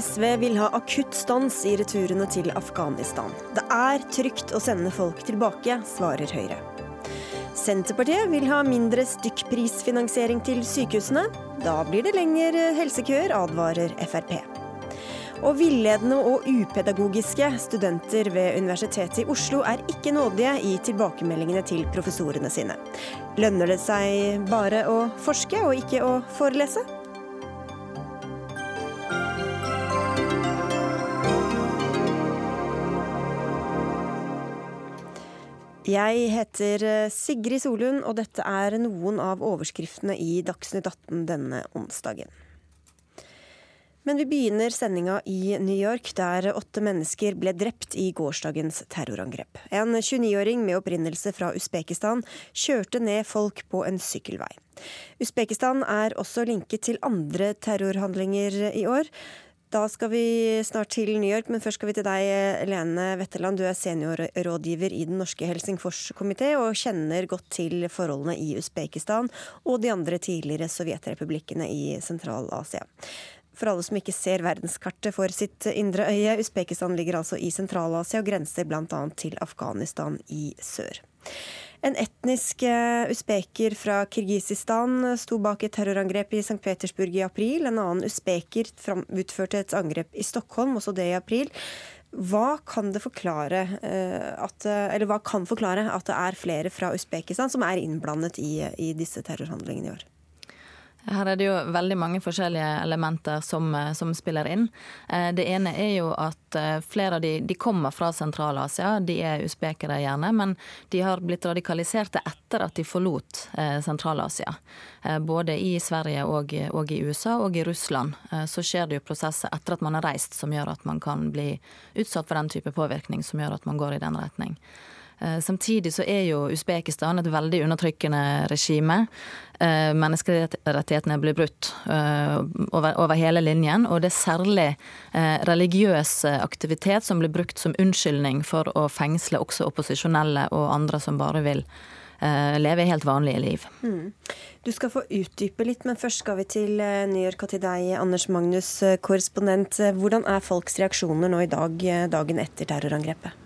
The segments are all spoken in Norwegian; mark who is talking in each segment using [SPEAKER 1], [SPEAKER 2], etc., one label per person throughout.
[SPEAKER 1] SV vil ha akutt stans i returene til Afghanistan. Det er trygt å sende folk tilbake, svarer Høyre. Senterpartiet vil ha mindre stykkprisfinansiering til sykehusene. Da blir det lengre helsekøer, advarer Frp. Og villedende og upedagogiske studenter ved Universitetet i Oslo er ikke nådige i tilbakemeldingene til professorene sine. Lønner det seg bare å forske og ikke å forelese? Jeg heter eh, Sigrid Solund, og dette er noen av overskriftene i Dagsnytt 18 denne onsdagen. Men vi begynner sendinga i New York, der åtte mennesker ble drept i gårsdagens terrorangrep. En 29-åring med opprinnelse fra Usbekistan kjørte ned folk på en sykkelvei. Usbekistan er også linket til andre terrorhandlinger i år. Da skal vi snart til New York, men først skal vi til deg, Lene Wetterland. Du er seniorrådgiver i Den norske Helsingforskomité og kjenner godt til forholdene i Usbekistan og de andre tidligere sovjetrepublikkene i Sentral-Asia. For alle som ikke ser verdenskartet for sitt indre øye, Usbekistan ligger altså i Sentral-Asia og grenser bl.a. til Afghanistan i sør. En etnisk eh, usbeker fra Kirgisistan sto bak et terrorangrep i St. Petersburg i april. En annen usbeker utførte et angrep i Stockholm, også det i april. Hva kan, forklare eh, at, eller hva kan forklare at det er flere fra Usbekistan som er innblandet i, i disse terrorhandlingene i år?
[SPEAKER 2] Her er det jo veldig mange forskjellige elementer som, eh, som spiller inn. Eh, det ene er jo at eh, flere av de, de kommer fra Sentral-Asia. De er usbekere gjerne, men de har blitt radikaliserte etter at de forlot Sentral-Asia. Både i Sverige og, og, i USA og i Russland så skjer det jo prosesser etter at man har reist som gjør at man kan bli utsatt for den type påvirkning som gjør at man går i den retning. Eh, samtidig så er jo Usbekistan et veldig undertrykkende regime. Eh, menneskerettighetene blir brutt eh, over, hele linjen, og det er særlig religiøs aktivitet som blir brukt som unnskyldning for å fengsle også opposisjonelle og andre som bare vil leve helt vanlige liv. Mm.
[SPEAKER 1] Du skal få utdype litt, men først skal vi til New York og til deg, Anders Magnus, korrespondent. Hvordan er folks reaksjoner nå i dag, dagen etter terrorangrepet?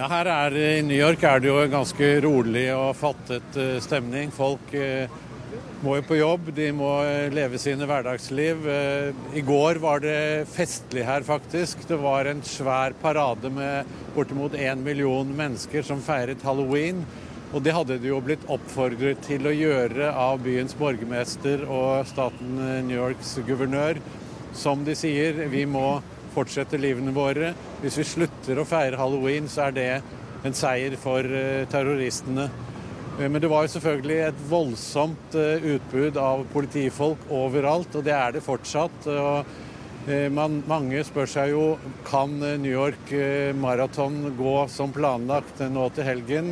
[SPEAKER 3] Ja, her er, I New York er det jo ganske rolig og fattet uh, stemning. Folk uh, må jo på jobb, de må uh, leve sine hverdagsliv. I går var det festlig her, faktisk. Det var en svær parade med bortimot én million mennesker som feiret halloween. Og det hadde de jo blitt oppfordret til å gjøre av byens borgermester og staten New Yorks guvernør. Som de sier, vi må fortsette livene våre. Hvis vi slutter å feire halloween, så er det en seier for eh, terroristene. Eh, men det var jo selvfølgelig et voldsomt eh, utbud av politifolk overalt, og det er det fortsatt. Man, mange spør seg jo kan New York Marathon gå som planlagt nå til helgen.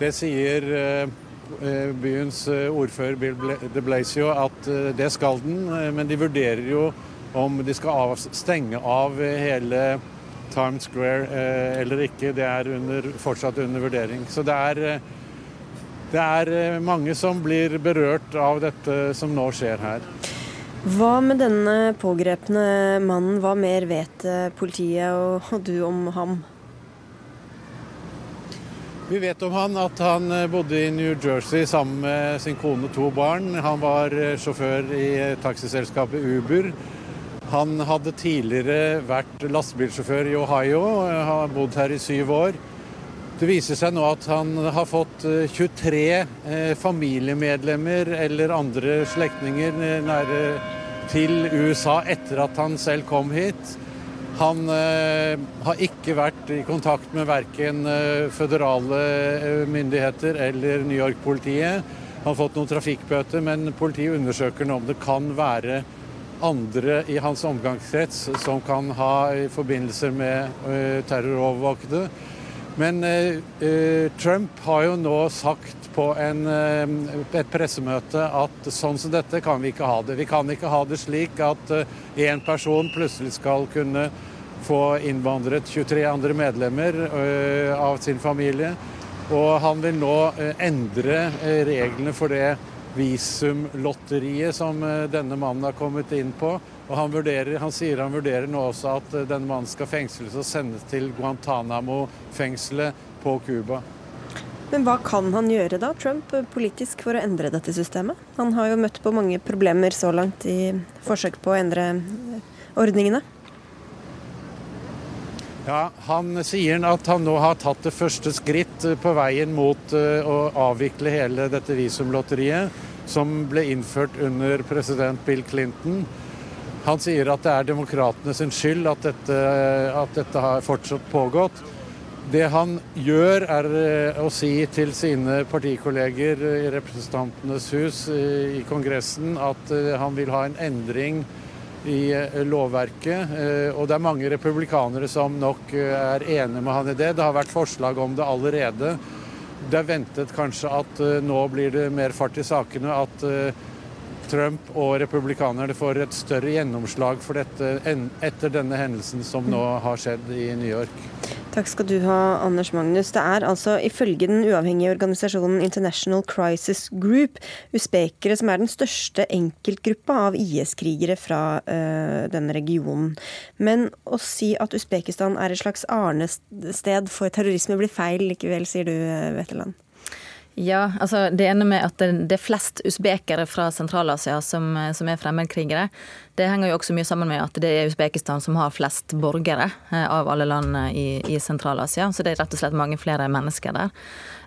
[SPEAKER 3] Det sier byens ordfører Bill de Blasio at det skal den, men de vurderer jo om de skal av, stenge av hele Times Square eh, eller ikke, det er under, fortsatt under vurdering. Så det er, eh, det er eh, mange som blir berørt av dette som nå skjer her.
[SPEAKER 1] Hva med denne pågrepne mannen, hva mer vet eh, politiet og, og du om ham?
[SPEAKER 3] Vi vet om han at han bodde i New Jersey sammen med sin kone og to barn. Han var sjåfør i taxiselskapet Uber. Han hadde tidligere vært lastebilsjåfør i Ohio, har bodd her i syv år. Det viser seg nå at han har fått 23 eh, eh, familiemedlemmer eller andre slektninger eh, nære til USA etter at han selv kom hit. Han eh, har ikke vært i kontakt med verken føderale myndigheter eller New York-politiet. Han har fått noen trafikkbøter, men politiet undersøker nå om det kan være andre i hans omgangskrets som kan ha forbindelser med uh, terrorovervåkede. Men uh, Trump har jo nå sagt på en, et pressemøte at sånn som dette kan vi ikke ha det. Vi kan ikke ha det slik at én person plutselig skal kunne få innvandret 23 andre medlemmer av sin familie. Og han vil nå endre reglene for det visumlotteriet som denne mannen har kommet inn på. Og han, vurderer, han sier han vurderer nå også at denne mannen skal fengsles og sendes til Guantánamo-fengselet på Cuba.
[SPEAKER 1] Men hva kan han gjøre da, Trump, politisk for å endre dette systemet? Han har jo møtt på mange problemer så langt i forsøk på å endre eh, ordningene.
[SPEAKER 3] Ja, Han sier at han nå har tatt det første skritt eh, på veien mot eh, å avvikle hele dette visumlotteriet, som ble innført under president Bill Clinton. Han sier at det er demokratene sin skyld at dette, at dette har fortsatt pågått. Det han gjør, er eh, å si til sine partikolleger i Representantenes hus i Kongressen at han vil ha en endring i lovverket. Og det er mange republikanere som nok er enige med han i det. Det har vært forslag om det allerede. Det er ventet kanskje at nå blir det mer fart i sakene. At Trump og republikanerne får et større gjennomslag for dette etter denne hendelsen som nå har skjedd i New York.
[SPEAKER 1] Takk skal du ha, Anders Magnus. Det er altså ifølge den uavhengige organisasjonen International Crisis Group usbekere som er den største enkeltgruppa av IS-krigere fra uh, denne regionen. Men å si at Usbekistan er et slags arnested for terrorisme blir feil likevel, sier du, Wetterland?
[SPEAKER 2] Ja, altså Det ene med at det, er flest usbekere fra Sentral-Asia som, som, er fremmedkrigere, det henger jo også mye sammen med at det er Usbekistan som har flest borgere eh, av alle landene i, i Sentral-Asia. Så det er rett og slett mange flere mennesker der.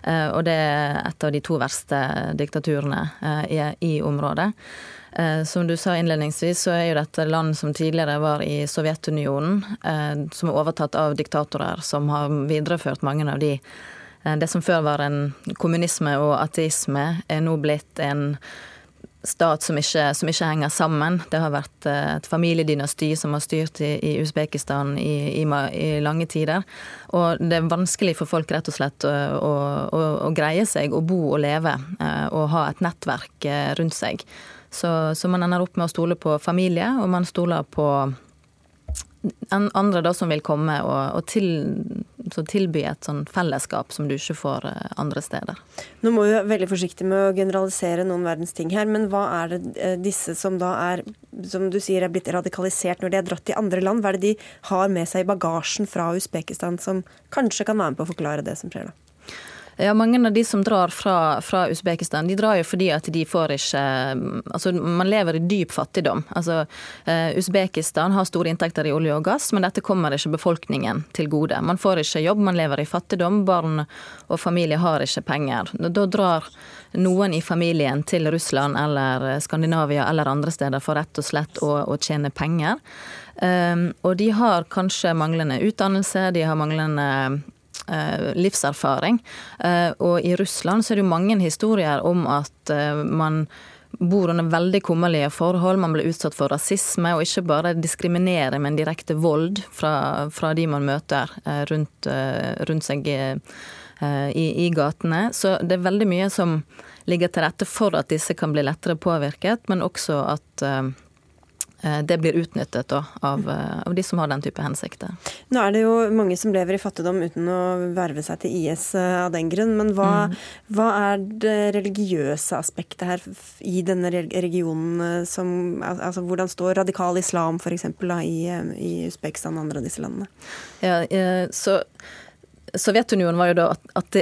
[SPEAKER 2] Eh, og det er et av de to verste diktaturene eh, i, i området. Som du sa innledningsvis, så er jo dette land som tidligere var i Sovjetunionen, som er overtatt av diktatorer som har videreført mange av de Eh, det som før var en kommunisme og ateisme, er nå blitt en stat som ikke, som ikke henger sammen. Det har vært eh, et familiedynasti som har styrt i, i Usbekistan i, i, i, lange tider. Og det er vanskelig for folk rett og slett å, å, å greie seg, å bo og leve eh, og ha et nettverk rundt seg. Så, så man ender opp med å stole på familie, og man stoler på andre da som vil komme og, og til, tilby et sånn fellesskap som du ikke får eh, andre steder.
[SPEAKER 1] Nå må vi være veldig forsiktige med å generalisere noen verdens ting her, men hva er det eh, disse som da er, som du sier er blitt radikalisert når de er dratt til andre land, hva er det de har med seg i bagasjen fra Usbekistan som kanskje kan være med på å forklare det som skjer da?
[SPEAKER 2] Ja, Mange av de som drar fra, fra Usbekistan, de drar jo fordi at de får ikke Altså, man lever i dyp fattigdom. Altså, uh, Usbekistan har store inntekter i olje og gass, men dette kommer ikke befolkningen til gode. Man får ikke jobb, man lever i fattigdom, barn og familie har ikke penger. Da drar noen i familien til Russland eller Skandinavia eller andre steder for rett og slett å, å tjene penger. Um, og de har kanskje manglende utdannelse, de har manglende Eh, livserfaring. Eh, og i Russland så er det jo mange historier om at eh, man bor under veldig kummerlige forhold. Man blir utsatt for rasisme, og ikke bare diskriminere, men direkte vold fra, fra de man møter rundt, rundt seg i, i, i, gatene. Så det er veldig mye som ligger til rette for at disse kan bli lettere påvirket, men også at Eh, det blir utnyttet da, av, eh, av, de som har den type hensikter.
[SPEAKER 1] Nå er det jo mange som lever i fattigdom uten å verve seg til IS eh, av den grunn. Men hva, mm. hva er det religiøse aspektet her i denne regionen? Som, altså, hvordan står radikal islam f.eks. i, i Usbekistan og andre av disse landene?
[SPEAKER 2] Ja, så Sovjetunionen var jo da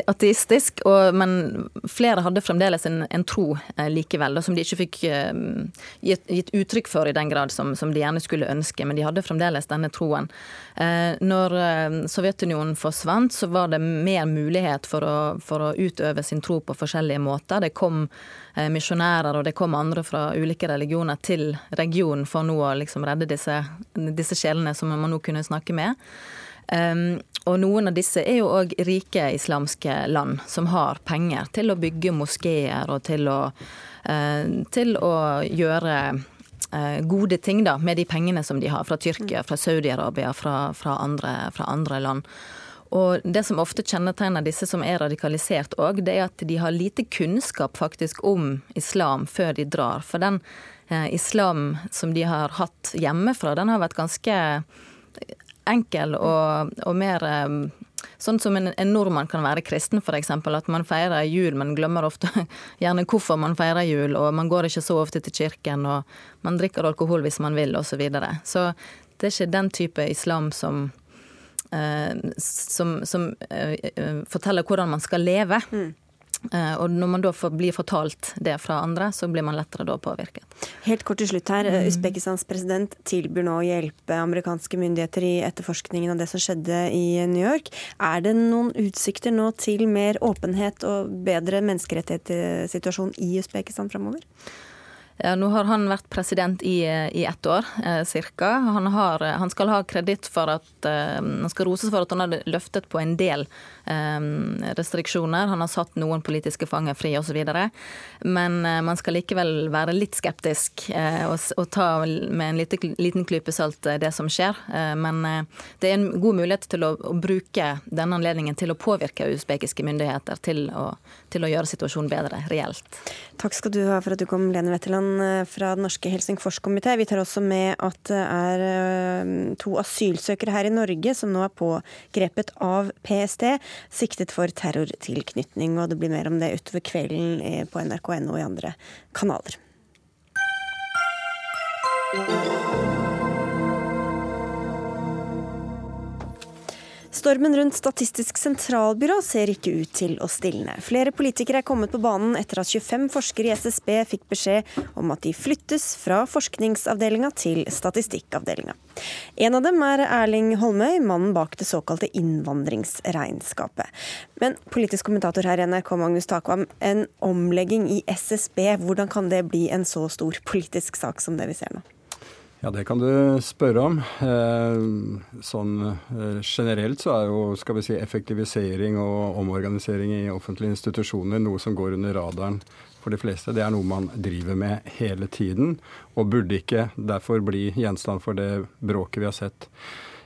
[SPEAKER 2] ateistisk, og, men flere hadde fremdeles en, en tro eh, likevel, da, som de ikke fikk eh, gitt, gitt, uttrykk for i den grad som, som, de gjerne skulle ønske. Men de hadde fremdeles denne troen. Eh, når Sovjetunionen forsvant, så var det mer mulighet for å, for å utøve sin tro på forskjellige måter. Det kom misjonærer og det kom andre fra ulike religioner til regionen for nå å liksom redde disse, disse sjelene som man nå kunne snakke med. Og noen av disse er jo òg rike islamske land som har penger til å bygge moskeer og til å, uh, til å gjøre uh, gode ting da, med de pengene som de har fra Tyrkia, fra Saudi-Arabia, fra, fra, fra, andre land. Og Det som ofte kjennetegner disse som er radikalisert òg, det er at de har lite kunnskap faktisk om islam før de drar. For den eh, islam som de har hatt hjemmefra, den har vært ganske enkel og, og mer Sånn som en, en nordmann kan være kristen, f.eks. At man feirer jul, men glemmer ofte gjerne hvorfor man feirer jul, og man går ikke så ofte til kirken, og man drikker alkohol hvis man vil, osv. Så, videre. så det er ikke den type islam som eh, som, som eh, eh, forteller hvordan man skal leve. Mm. Eh, og når man da blir fortalt det fra andre, så blir man lettere da påvirket.
[SPEAKER 1] Helt kort til slutt her. Mm. Usbekistans president tilbyr nå å hjelpe amerikanske myndigheter i etterforskningen av det som skjedde i New York. Er det noen utsikter nå til mer åpenhet og bedre menneskerettighetssituasjon i Usbekistan framover?
[SPEAKER 2] Nå har han vært president i, i ett år eh, ca. Han, han, skal ha kreditt for at eh, Han skal roses for at han har løftet på en del restriksjoner. Han har satt noen politiske fanger fri osv. Men eh, man skal likevel være litt skeptisk eh, og, og ta med en liten, liten klype salt eh, det som skjer. Men det er en god mulighet til å, å bruke denne anledningen til å påvirke usbekiske myndigheter til å, til å gjøre situasjonen bedre reelt.
[SPEAKER 1] Takk skal du ha for at du kom, Lene Wetterland fra Den norske Helsingforskomité. Vi tar også med at det er to asylsøkere her i Norge som nå er pågrepet av PST siktet for terrortilknytning. Og det blir mer om det utover kvelden på nrk.no og i andre kanaler. Stormen rundt Statistisk sentralbyrå ser ikke ut til å stilne. Flere politikere er kommet på banen etter at 25 forskere i SSB fikk beskjed om at de flyttes fra forskningsavdelinga til statistikkavdelinga. En av dem er Erling Holmøy, mannen bak det såkalte innvandringsregnskapet. Men politisk kommentator her i NRK, Magnus Takvam, en omlegging i SSB, hvordan kan det bli en så stor politisk sak som det vi ser nå?
[SPEAKER 4] Ja, det kan du spørre om. Eh, sånn eh, generelt så er jo skal vi si, effektivisering og omorganisering i offentlige institusjoner noe som går under radaren for de fleste. Det er noe man driver med hele tiden, og burde ikke derfor bli gjenstand for det bråket vi har sett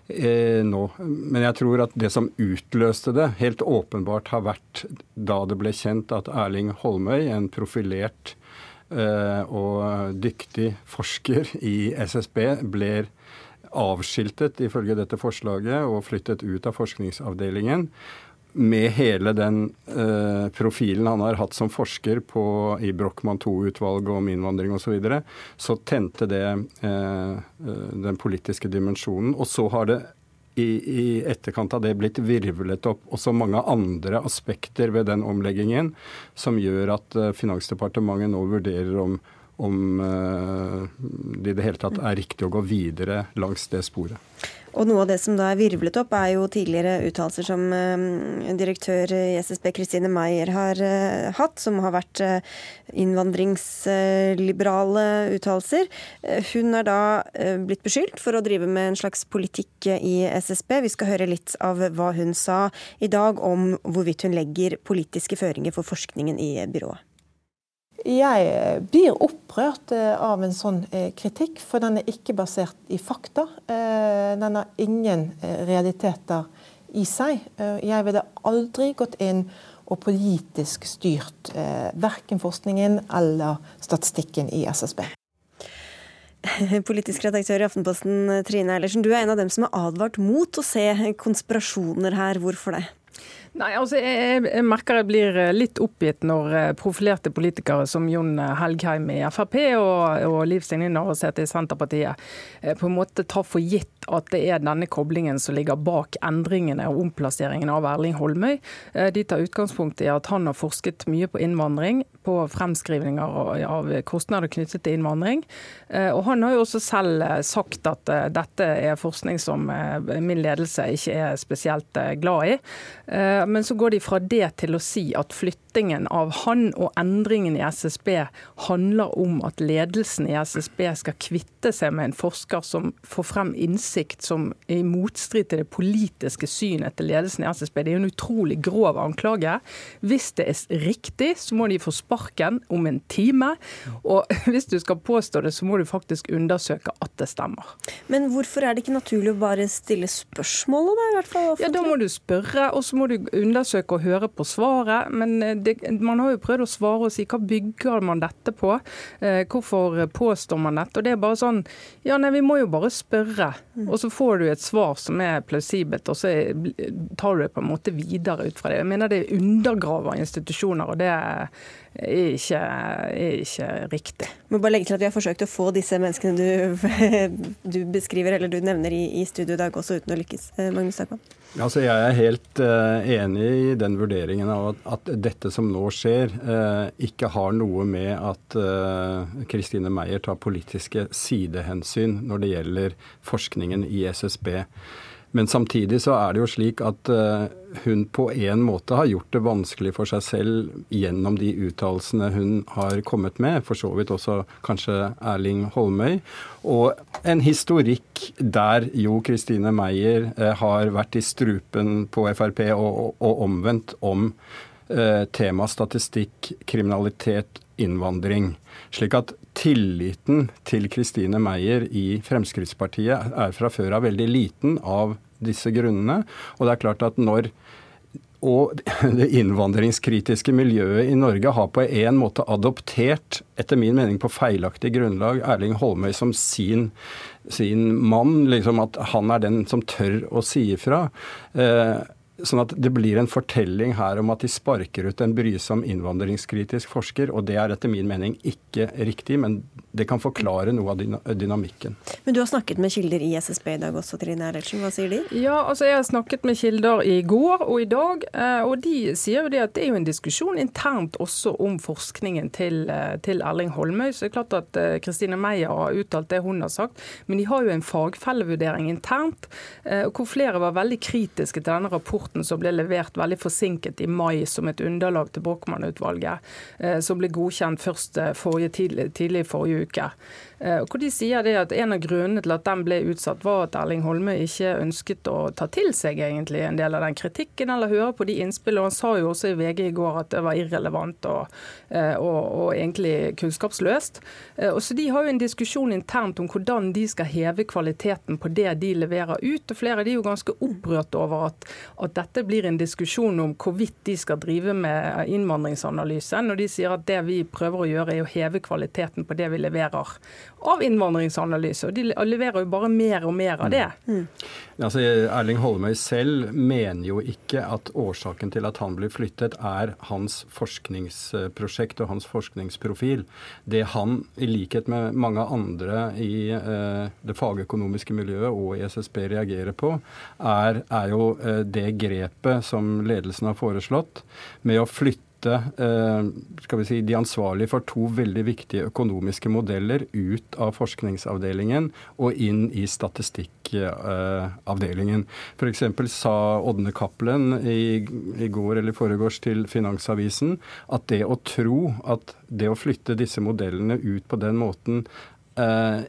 [SPEAKER 4] eh, nå. Men jeg tror at det som utløste det, helt åpenbart har vært da det ble kjent at Erling Holmøy, en profilert og dyktig forsker i SSB blir avskiltet ifølge dette forslaget og flyttet ut av forskningsavdelingen. Med hele den eh, profilen han har hatt som forsker på, i Brochmann II-utvalget om innvandring osv., så, videre, så tente det eh, eh, den politiske dimensjonen. Og så har det i, i, etterkant av det blitt virvlet opp også mange andre aspekter ved den omleggingen som gjør at uh, Finansdepartementet nå vurderer om, om uh, det i det hele tatt er riktig å gå videre langs det sporet.
[SPEAKER 1] Og noe av det som da er virvlet opp, er jo tidligere uttalelser som eh, direktør i SSB Kristine Meyer har eh, hatt, som har vært eh, innvandringsliberale uttalelser. Hun er da blitt beskyldt for å drive med en slags politikk i SSB. Vi skal høre litt av hva hun sa i dag om hvorvidt hun legger politiske føringer for forskningen i byrået.
[SPEAKER 5] Jeg blir opprørt eh, av en sånn eh, kritikk, for den er ikke basert i fakta. Eh, den har ingen realiteter i seg. Jeg ville aldri gått inn og politisk styrt verken forskningen eller statistikken i SSB.
[SPEAKER 1] Politisk redaktør i Aftenposten, Trine Eilertsen. Du er en av dem som har advart mot å se konspirasjoner her. Hvorfor det?
[SPEAKER 6] Nei, altså jeg, jeg, merker jeg blir eh, litt oppgitt når eh, profilerte politikere som Jon Helgheim i Frp og, og Liv Signe Navarsete i Senterpartiet eh, på en måte tar for gitt at det er denne koblingen som ligger bak endringene og omplasseringen av Erling Holmøy. De tar utgangspunkt i at han har forsket mye på innvandring, på fremskrivninger av kostnader knyttet til innvandring. Og han har jo også selv sagt at dette er forskning som min ledelse ikke er spesielt glad i. Men så går de fra det til å si at flyttingen av han og endringen i SSB handler om at ledelsen i SSB skal kvitte seg med en forsker som får frem innsikt som er i motstrid til det politiske synet til ledelsen i SSB. Det er jo en utrolig grov anklage. Hvis det er riktig, så må de få sparken om en time. Og hvis du skal påstå det, så må du faktisk undersøke at det stemmer.
[SPEAKER 1] Men hvorfor er det ikke naturlig å bare stille spørsmål da, i hvert fall?
[SPEAKER 6] Ja, Da må du spørre, og så må du undersøke og høre på svaret, men det, man har jo prøvd å svare og si hva bygger man dette på? Hvorfor påstår man dette? Og det er bare sånn Ja, nei, vi må jo bare spørre. Mm. Og så får du et svar som er plausibelt, og så tar du det på en måte videre ut fra det. Jeg mener det undergraver institusjoner, og det er ikke, er ikke riktig.
[SPEAKER 1] må bare legge til at Vi har forsøkt å få disse menneskene du, du beskriver eller du nevner i, i studio i dag, også uten å lykkes. Eh, Magnus Takman?
[SPEAKER 4] Altså, jeg er helt uh, enig i den vurderingen av at, at dette som nå skjer, uh, ikke har noe med at Kristine uh, Meyer tar politiske sidehensyn når det gjelder forskningen i SSB. Men samtidig så er det jo slik at uh, hun på en måte har gjort det vanskelig for seg selv gjennom de uttalelsene hun har kommet med, for så vidt også kanskje Erling Holmøy. Og en historikk der jo Kristine Meyer uh, har vært i strupen på Frp og, og omvendt om eh, tema statistikk, kriminalitet, innvandring. Slik at tilliten til Kristine Meyer i Fremskrittspartiet er fra før av veldig liten av disse grunnene. Og det er klart at når og det innvandringskritiske miljøet i Norge har på en måte adoptert, etter min mening på feilaktig grunnlag, Erling Holmøy som sin, sin mann. Liksom at han er den som tør å si ifra. Eh, Sånn at det blir en fortelling her om at de sparker ut en brysom innvandringskritisk forsker, og det er etter min mening ikke riktig, men det kan forklare noe av dynamikken.
[SPEAKER 1] Men du har snakket med kilder i SSB i dag også, Trine Eilertsen. Hva sier de?
[SPEAKER 6] Ja, altså jeg har snakket med kilder i går og i dag, eh, og de sier jo det at det er jo en diskusjon internt også om forskningen til, eh, til Erling Holmøy. Så det er klart at eh, Kristine Meyer har uttalt det hun har sagt, men de har jo en fagfellevurdering internt, hvor flere var veldig kritiske til denne rapporten som ble levert veldig forsinket i mai som et underlag til Brochmann-utvalget, eh, som ble godkjent først eh, forrige, tidlig, tidlig forrige uke. Eh, hvor de sier det at En av grunnene til at den ble utsatt, var at Erling Holme ikke ønsket å ta til seg egentlig en del av den kritikken eller høre på de innspillene. Han sa jo også i VG i går at det var irrelevant og, eh, og, og egentlig kunnskapsløst. Eh, og så De har jo en diskusjon internt om hvordan de skal heve kvaliteten på det de leverer ut. og Flere de er jo ganske opprørt over at, at dette blir en diskusjon om hvorvidt de skal drive med innvandringsanalyse, når de sier at det vi prøver å gjøre er å heve kvaliteten på det vi leverer av innvandringsanalyse. Og de leverer jo bare mer og mer av det. Mm.
[SPEAKER 4] Altså, Erling Holmøy selv mener jo ikke at årsaken til at han blir flyttet, er hans forskningsprosjekt og hans forskningsprofil. Det han, i likhet med mange andre i eh, det fagøkonomiske miljøet og i SSB reagerer på, er, er jo eh, det grepet som ledelsen har foreslått med å flytte flytte eh, skal vi si, de ansvarlige for to veldig viktige økonomiske modeller ut av forskningsavdelingen og inn i statistikkavdelingen. F.eks. sa Ådne Cappelen i, i går eller foregårs til Finansavisen at det å tro at det å flytte disse modellene ut på den måten eh,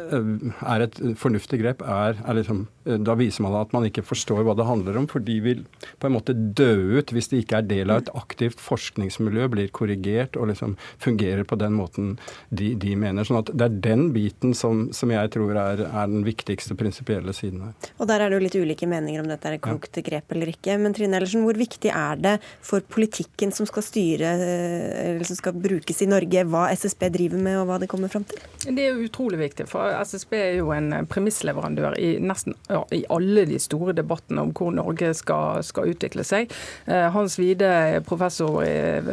[SPEAKER 4] er et fornuftig grep, er, er liksom, da viser man at man ikke forstår hva det handler om. For de vil på en måte dø ut hvis de ikke er del av et aktivt forskningsmiljø, blir korrigert og liksom fungerer på den måten de, de mener. sånn at det er den biten som, som jeg tror er, er den viktigste prinsipielle siden her.
[SPEAKER 1] Og der er det jo litt ulike meninger om dette er et klokt ja. grep eller ikke. Men Trine Ellersen, hvor viktig er det for politikken som skal styre, eller som skal brukes i Norge, hva SSB driver med og hva det kommer fram til?
[SPEAKER 6] Det er utrolig viktig. for SSB er jo en premissleverandør i nesten i alle de store debattene om hvor Norge skal, skal utvikle seg. Eh, Hans Wide,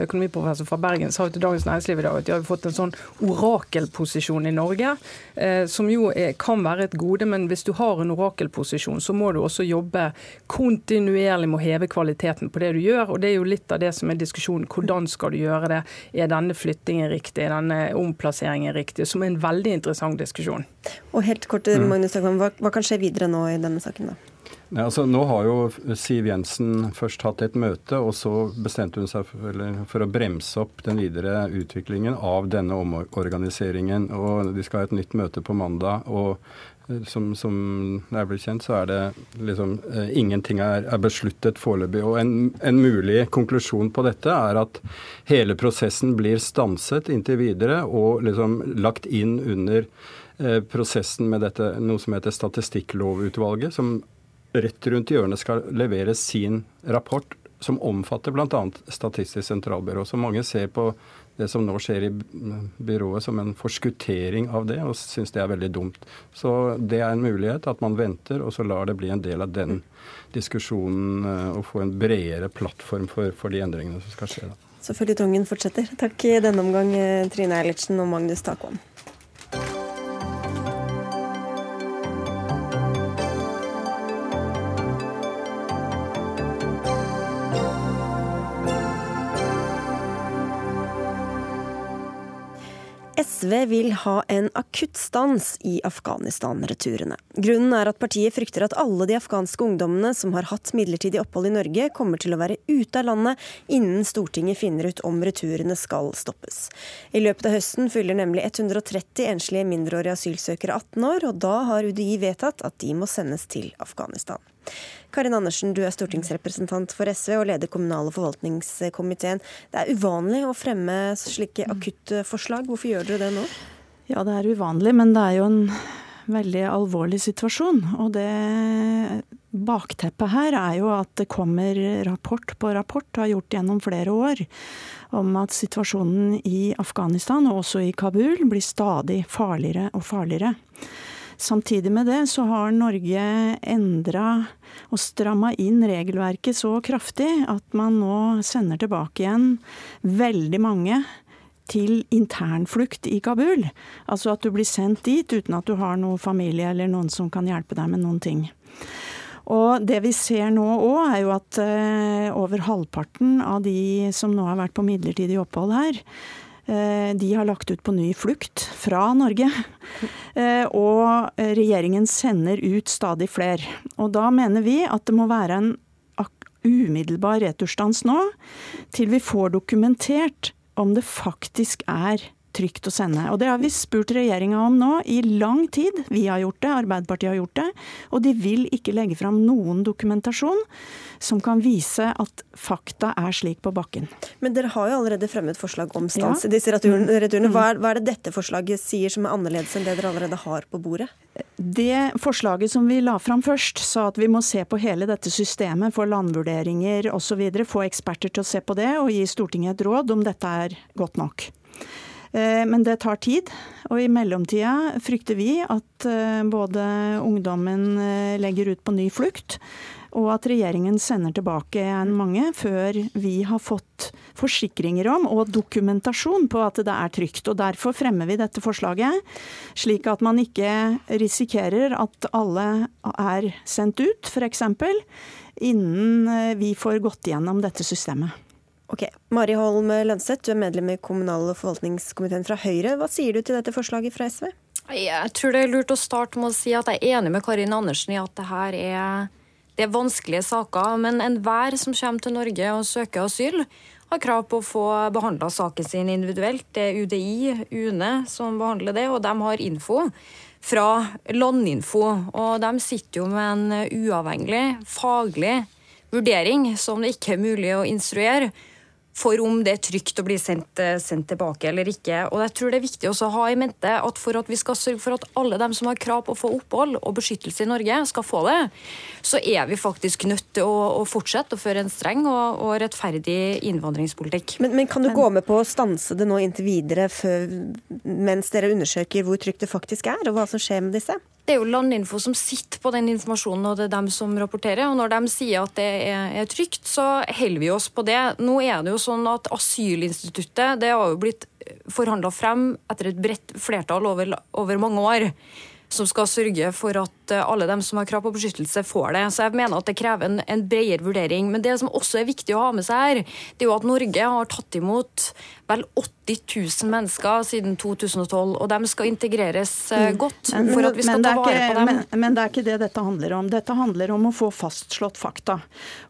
[SPEAKER 6] økonomiprofessor fra Bergen, sa jo til Dagens Næringsliv i dag at de har fått en sånn orakelposisjon i Norge, eh, som jo er, kan være et gode. Men hvis du har en orakelposisjon, så må du også jobbe kontinuerlig med å heve kvaliteten på det du gjør. og Det er jo litt av det som er diskusjonen. Hvordan skal du gjøre det? Er denne flyttingen riktig? Er denne omplasseringen riktig? Som er en veldig interessant diskusjon.
[SPEAKER 1] Og helt kort, mm. Magnus Takvam, hva, hva, kan skje videre nå i denne saken? da?
[SPEAKER 4] Ja, altså, nå har jo Siv Jensen først hatt et møte, og så bestemte hun seg for, for, å bremse opp den videre utviklingen av denne omorganiseringen. og De skal ha et nytt møte på mandag. og eh, som, som det er blitt kjent, så er det liksom eh, Ingenting er, er besluttet foreløpig. Og en, en, mulig konklusjon på dette er at hele prosessen blir stanset inntil videre og liksom lagt inn under Eh, prosessen med dette, noe som heter Statistikklovutvalget, som rett rundt hjørnet skal levere sin rapport som omfatter bl.a. Statistisk sentralbyrå. Så mange ser på det som nå skjer i byrået som en forskuttering av det, og syns det er veldig dumt. Så det er en mulighet at man venter, og så lar det bli en del av den diskusjonen og få en bredere plattform for, for de endringene som skal skje. da.
[SPEAKER 1] Så føljetongen fortsetter. Takk i denne omgang, Trine Eilertsen og Magnus Takvam. SV vil ha en akuttstans i Afghanistan-returene. Grunnen er at partiet frykter at alle de afghanske ungdommene som har hatt midlertidig opphold i Norge, kommer til å være ute av landet innen Stortinget finner ut om returene skal stoppes. I løpet av høsten fyller nemlig 130 enslige mindreårige asylsøkere 18 år, og da har UDI vedtatt at de må sendes til Afghanistan. Karin Andersen, du er stortingsrepresentant for SV og leder kommunal- og forvaltningskomiteen. Det er uvanlig å fremme slike akutte forslag. Hvorfor gjør dere det nå?
[SPEAKER 7] Ja, det er uvanlig, men det er jo en veldig alvorlig situasjon. Og det bakteppet her er jo at det kommer rapport på rapport, har gjort gjennom flere år, om at situasjonen i Afghanistan, og også i Kabul, blir stadig farligere og farligere. Samtidig med det så har Norge endra og stramma inn regelverket så kraftig at man nå sender tilbake igjen veldig mange til internflukt i Kabul. Altså at du blir sendt dit uten at du har noe familie eller noen som kan hjelpe deg med noen ting. Og det vi ser nå òg, er jo at uh, over halvparten av de som nå har vært på midlertidig opphold her, Eh, de har lagt ut på ny flukt fra Norge. Eh, og regjeringen sender ut stadig flere. Og da mener vi at det må være en umiddelbar returstans nå, til vi får dokumentert om det faktisk er trygt å sende. Og Det har vi spurt regjeringa om nå i lang tid. Vi har gjort det, Arbeiderpartiet har gjort det. Og de vil ikke legge fram noen dokumentasjon som kan vise at fakta er slik på bakken.
[SPEAKER 1] Men dere har jo allerede fremmet forslag om stans i ja. disse returene. Hva er, hva er det dette forslaget sier som er annerledes enn det dere allerede har på bordet?
[SPEAKER 7] Det forslaget som vi la fram først, sa at vi må se på hele dette systemet for landvurderinger osv. Få eksperter til å se på det og gi Stortinget et råd om dette er godt nok. Eh, men det tar tid, og i mellomtida frykter vi at eh, både ungdommen eh, legger ut på ny flukt, og at regjeringen sender tilbake igjen mange før vi har fått forsikringer om og dokumentasjon på at det er trygt. Og Derfor fremmer vi dette forslaget, slik at man ikke risikerer at alle er sendt ut, f.eks. innen vi får gått gjennom dette systemet.
[SPEAKER 1] Ok, Mari Holm Lønseth, du er medlem i kommunal- og forvaltningskomiteen fra Høyre. Hva sier du til dette forslaget fra SV?
[SPEAKER 8] Jeg tror det er lurt å starte med å si at jeg er enig med Karin Andersen i at det her er, det er vanskelige saker. Men enhver som kommer til Norge og søker asyl, har krav på å få behandla saken sin individuelt. Det er UDI, UNE, som behandler det, og de har info fra Landinfo. Og de sitter jo med en uavhengig, faglig vurdering som det ikke er mulig å instruere for om det er trygt å bli sendt, eh, sendt, tilbake eller ikke. Og jeg tror det er viktig også å ha i mente at for at vi skal sørge for at alle dem som har krav på å få opphold og beskyttelse i Norge, skal få det, så er vi faktisk nødt til å, å fortsette å føre en streng og, og rettferdig innvandringspolitikk.
[SPEAKER 1] Men, men kan du men, gå med på å stanse det nå inntil videre før, mens dere undersøker hvor trygt det faktisk er, og hva som skjer med disse?
[SPEAKER 8] Det er jo Landinfo som sitter på den informasjonen, og det er dem som rapporterer. Og når de sier at det er, er trygt, så holder vi oss på det. Nå er det jo sånn at asylinstituttet det har jo blitt forhandla frem etter et bredt flertall over, over mange år som skal sørge for at eh, alle dem som har krav på beskyttelse, får det. Så jeg mener at det krever en, en bredere vurdering. Men det som også er viktig å ha med seg her, det er jo at Norge har tatt imot vel 80 000 mennesker siden 2012, og de skal integreres eh, mm. godt for at vi skal ta vare på dem.
[SPEAKER 7] Men, men, det er ikke det dette handler om. Dette handler om å få fastslått fakta.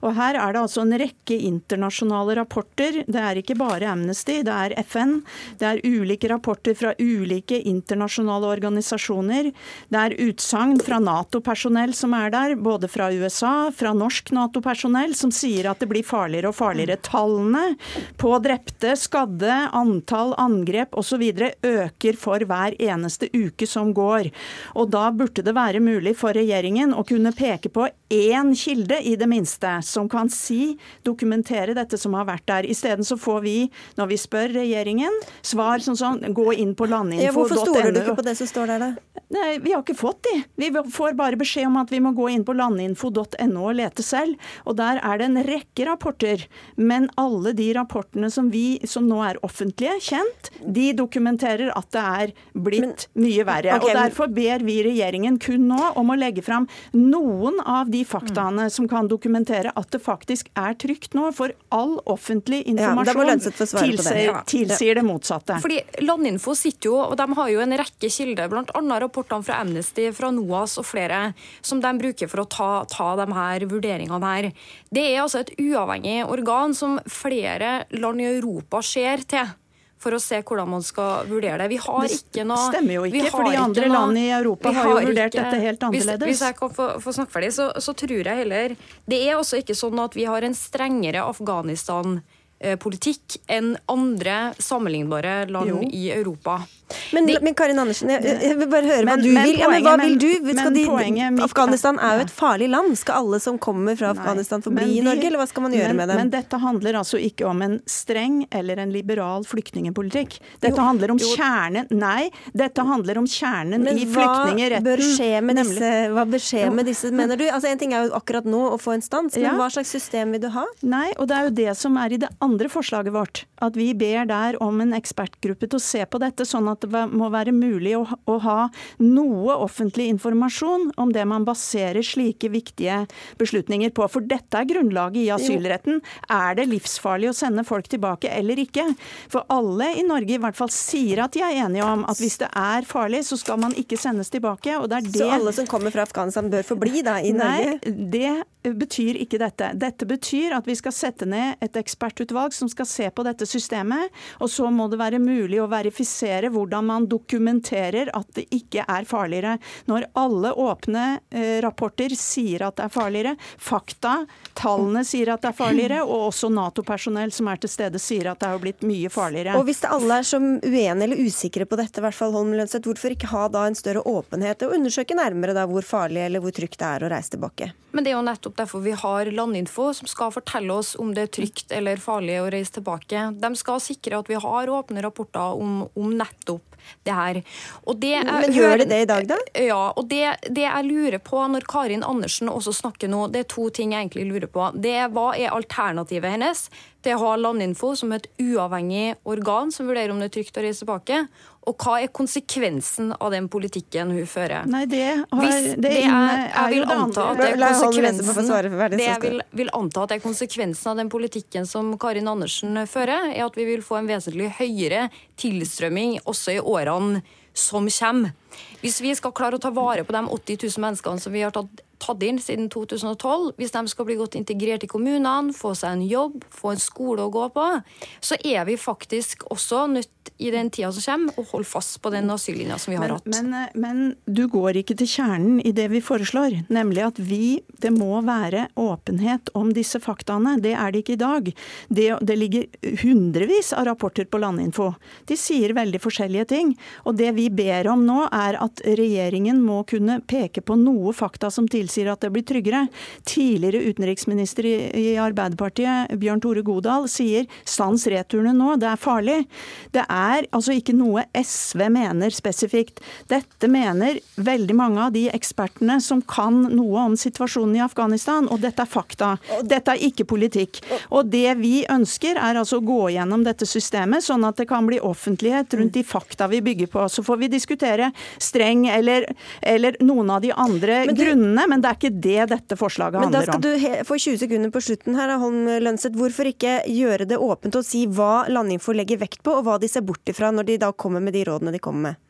[SPEAKER 7] Og her er det altså en rekke internasjonale rapporter. Det er ikke bare Amnesty, det er FN. Det er ulike rapporter fra ulike internasjonale organisasjoner. Det er utsagn fra Nato-personell som er der, både fra USA, fra norsk Nato-personell, som sier at det blir farligere og farligere. Tallene på drepte, skadde, antall angrep osv. øker for hver eneste uke som går. Og da burde det være mulig for regjeringen å kunne peke på én kilde, i det minste, som kan si, dokumentere dette som har vært der. Isteden så får vi, når vi spør regjeringen, svar som sånn gå inn på landinfo.no. Ja,
[SPEAKER 1] hvorfor stoler du ikke på det som står der, da?
[SPEAKER 7] Nei, Vi har ikke fått de. Vi får bare beskjed om at vi må gå inn på landinfo.no og lete selv. Og der er det en rekke rapporter. Men alle de rapportene som, vi, som nå er offentlige, kjent, de dokumenterer at det er blitt men, mye verre. Okay, og Derfor ber vi regjeringen kun nå om å legge fram noen av de de faktaene som kan dokumentere at det faktisk er trygt nå. For all offentlig informasjon ja, tilsier, ja. tilsier, det motsatte.
[SPEAKER 8] Fordi Landinfo sitter jo, og de har jo en rekke kilder, bl.a. rapportene fra Amnesty, fra NOAS og flere, som de bruker for å ta, ta de her vurderingene her. Det er altså et uavhengig organ som flere land i Europa ser til for å se hvordan man skal vurdere det. Vi har det ikke noe
[SPEAKER 7] Det stemmer jo ikke, for de andre landene i Europa har, jo vurdert ikke, dette helt annerledes.
[SPEAKER 8] Hvis, hvis jeg kan få, få snakke ferdig, så, så, tror jeg heller Det er også ikke sånn at vi har en strengere Afghanistan-politikk enn andre sammenlignbare land jo. i Europa.
[SPEAKER 1] Men, de, men, Karin Andersen, jeg, jeg, vil bare høre men, hva du vil. Poenget, ja, men hva vil du? De, Afghanistan er jo et farlig land. Skal alle som kommer fra Afghanistan få bli i Norge, eller hva skal man gjøre
[SPEAKER 7] men,
[SPEAKER 1] med dem?
[SPEAKER 7] Men dette handler altså ikke om en streng eller en liberal flyktningepolitikk. Dette jo, handler om jo. kjernen Nei, dette handler om kjernen i flyktningretten.
[SPEAKER 1] Bør skje med disse, hva bør skje med disse, mener du? Altså En ting er jo akkurat nå å få en stans, men ja. hva slags system vil du ha?
[SPEAKER 7] Nei, og det er jo det som er i det andre forslaget vårt. At vi ber der om en ekspertgruppe til å se på dette, sånn at at det må være mulig å, å, ha noe offentlig informasjon om det man baserer slike viktige beslutninger på. For dette er grunnlaget i asylretten. Er det livsfarlig å sende folk tilbake eller ikke? For alle i Norge i hvert fall sier at de er enige om at hvis det er farlig, så skal man ikke sendes tilbake. Og det er det
[SPEAKER 1] Så alle som kommer fra Afghanistan bør forbli da i Norge?
[SPEAKER 7] Nei, det betyr ikke dette. Dette betyr at vi skal sette ned et ekspertutvalg som skal se på dette systemet, og så må det være mulig å verifisere hvordan man dokumenterer at det ikke er farligere. Når alle åpne eh, rapporter sier at det er farligere, fakta, tallene sier at det er farligere, og også Nato-personell som er til stede sier at det har blitt mye farligere.
[SPEAKER 1] Og Hvis det alle er som uenige eller usikre på dette, i hvert fall Holm Lønseth, hvorfor ikke ha da en større åpenhet og undersøke nærmere da hvor farlig eller hvor trygt det er å reise tilbake?
[SPEAKER 8] Men det er jo nettopp derfor vi har Landinfo, som skal fortelle oss om det er trygt eller farlig å reise tilbake. De skal sikre at vi har åpne rapporter om, om nettopp det her.
[SPEAKER 1] Det er, Men gjør det det i dag, da?
[SPEAKER 8] Ja. og det, det, jeg lurer på når Karin Andersen også snakker nå, det er to ting jeg egentlig lurer på. Det er Hva er alternativet hennes til har Landinfo som et uavhengig organ som vurderer om det er trygt å reise tilbake? Og hva er konsekvensen av den politikken hun fører?
[SPEAKER 7] Nei, det, har, Hvis det, det er,
[SPEAKER 8] jeg vil anta at det er konsekvensen det jeg vil, vil anta at det er konsekvensen av den politikken som Karin Andersen fører, er at vi vil få en vesentlig høyere tilstrømming også i årene som kommer. Hvis vi skal klare å ta vare på de 80 000 menneskene som vi har tatt tatt inn siden 2012, hvis de skal bli godt integrert i kommunene, få seg en jobb, få en skole å gå på, så er vi faktisk også nødt i den tida som kommer, å holde fast på den asyllinja som vi har
[SPEAKER 7] men,
[SPEAKER 8] hatt.
[SPEAKER 7] Men, eh, men, du går ikke til kjernen i det vi foreslår, nemlig at vi, det må være åpenhet om disse faktaene. Det er det ikke i dag. Det, det ligger hundrevis av rapporter på Landinfo. De sier veldig forskjellige ting. Og det vi ber om nå, er at regjeringen må kunne peke på noe fakta som tilsier tilsier at det blir tryggere. Tidligere utenriksminister i, i Arbeiderpartiet, Bjørn Tore Godal, sier stans returene nå, det er farlig. Det er altså ikke noe SV mener spesifikt. Dette mener veldig mange av de ekspertene som kan noe om situasjonen i Afghanistan, og dette er fakta. Dette er ikke politikk. Og det vi ønsker er altså å gå gjennom dette systemet, sånn at det kan bli offentlighet rundt de fakta vi bygger på. Så får vi diskutere streng eller, eller noen av de andre men du, grunnene. Men men det er ikke det dette forslaget handler om. Men da
[SPEAKER 1] skal du få 20 sekunder på slutten her, Holm Lønseth. Hvorfor ikke gjøre det åpent og si hva Landinfo legger vekt på, og hva de ser bort ifra når de da kommer med de rådene de kommer med?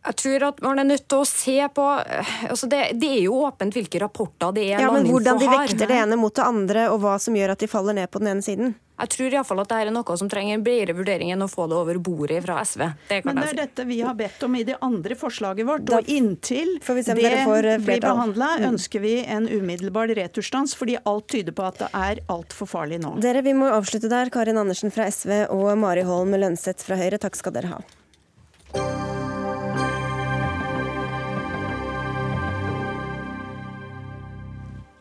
[SPEAKER 8] Jeg tror at man er nødt til å se på altså det, det, er jo åpent hvilke rapporter det er ja,
[SPEAKER 1] men Hvordan de vekter det ene mot det andre, og hva som gjør at de faller ned på den ene siden?
[SPEAKER 8] Jeg tror i alle fall at dette er noe som trenger en bredere vurdering enn å få det over bordet fra SV.
[SPEAKER 7] Det Men det er si. dette vi har bedt om i det andre forslaget vårt. Da, og inntil det eh, blir behandla, mm. ønsker vi en umiddelbar returstans, fordi alt tyder på at det er altfor farlig nå.
[SPEAKER 1] Dere, Vi må avslutte der. Karin Andersen fra SV og Mari Holm Lønseth fra Høyre, takk skal dere ha.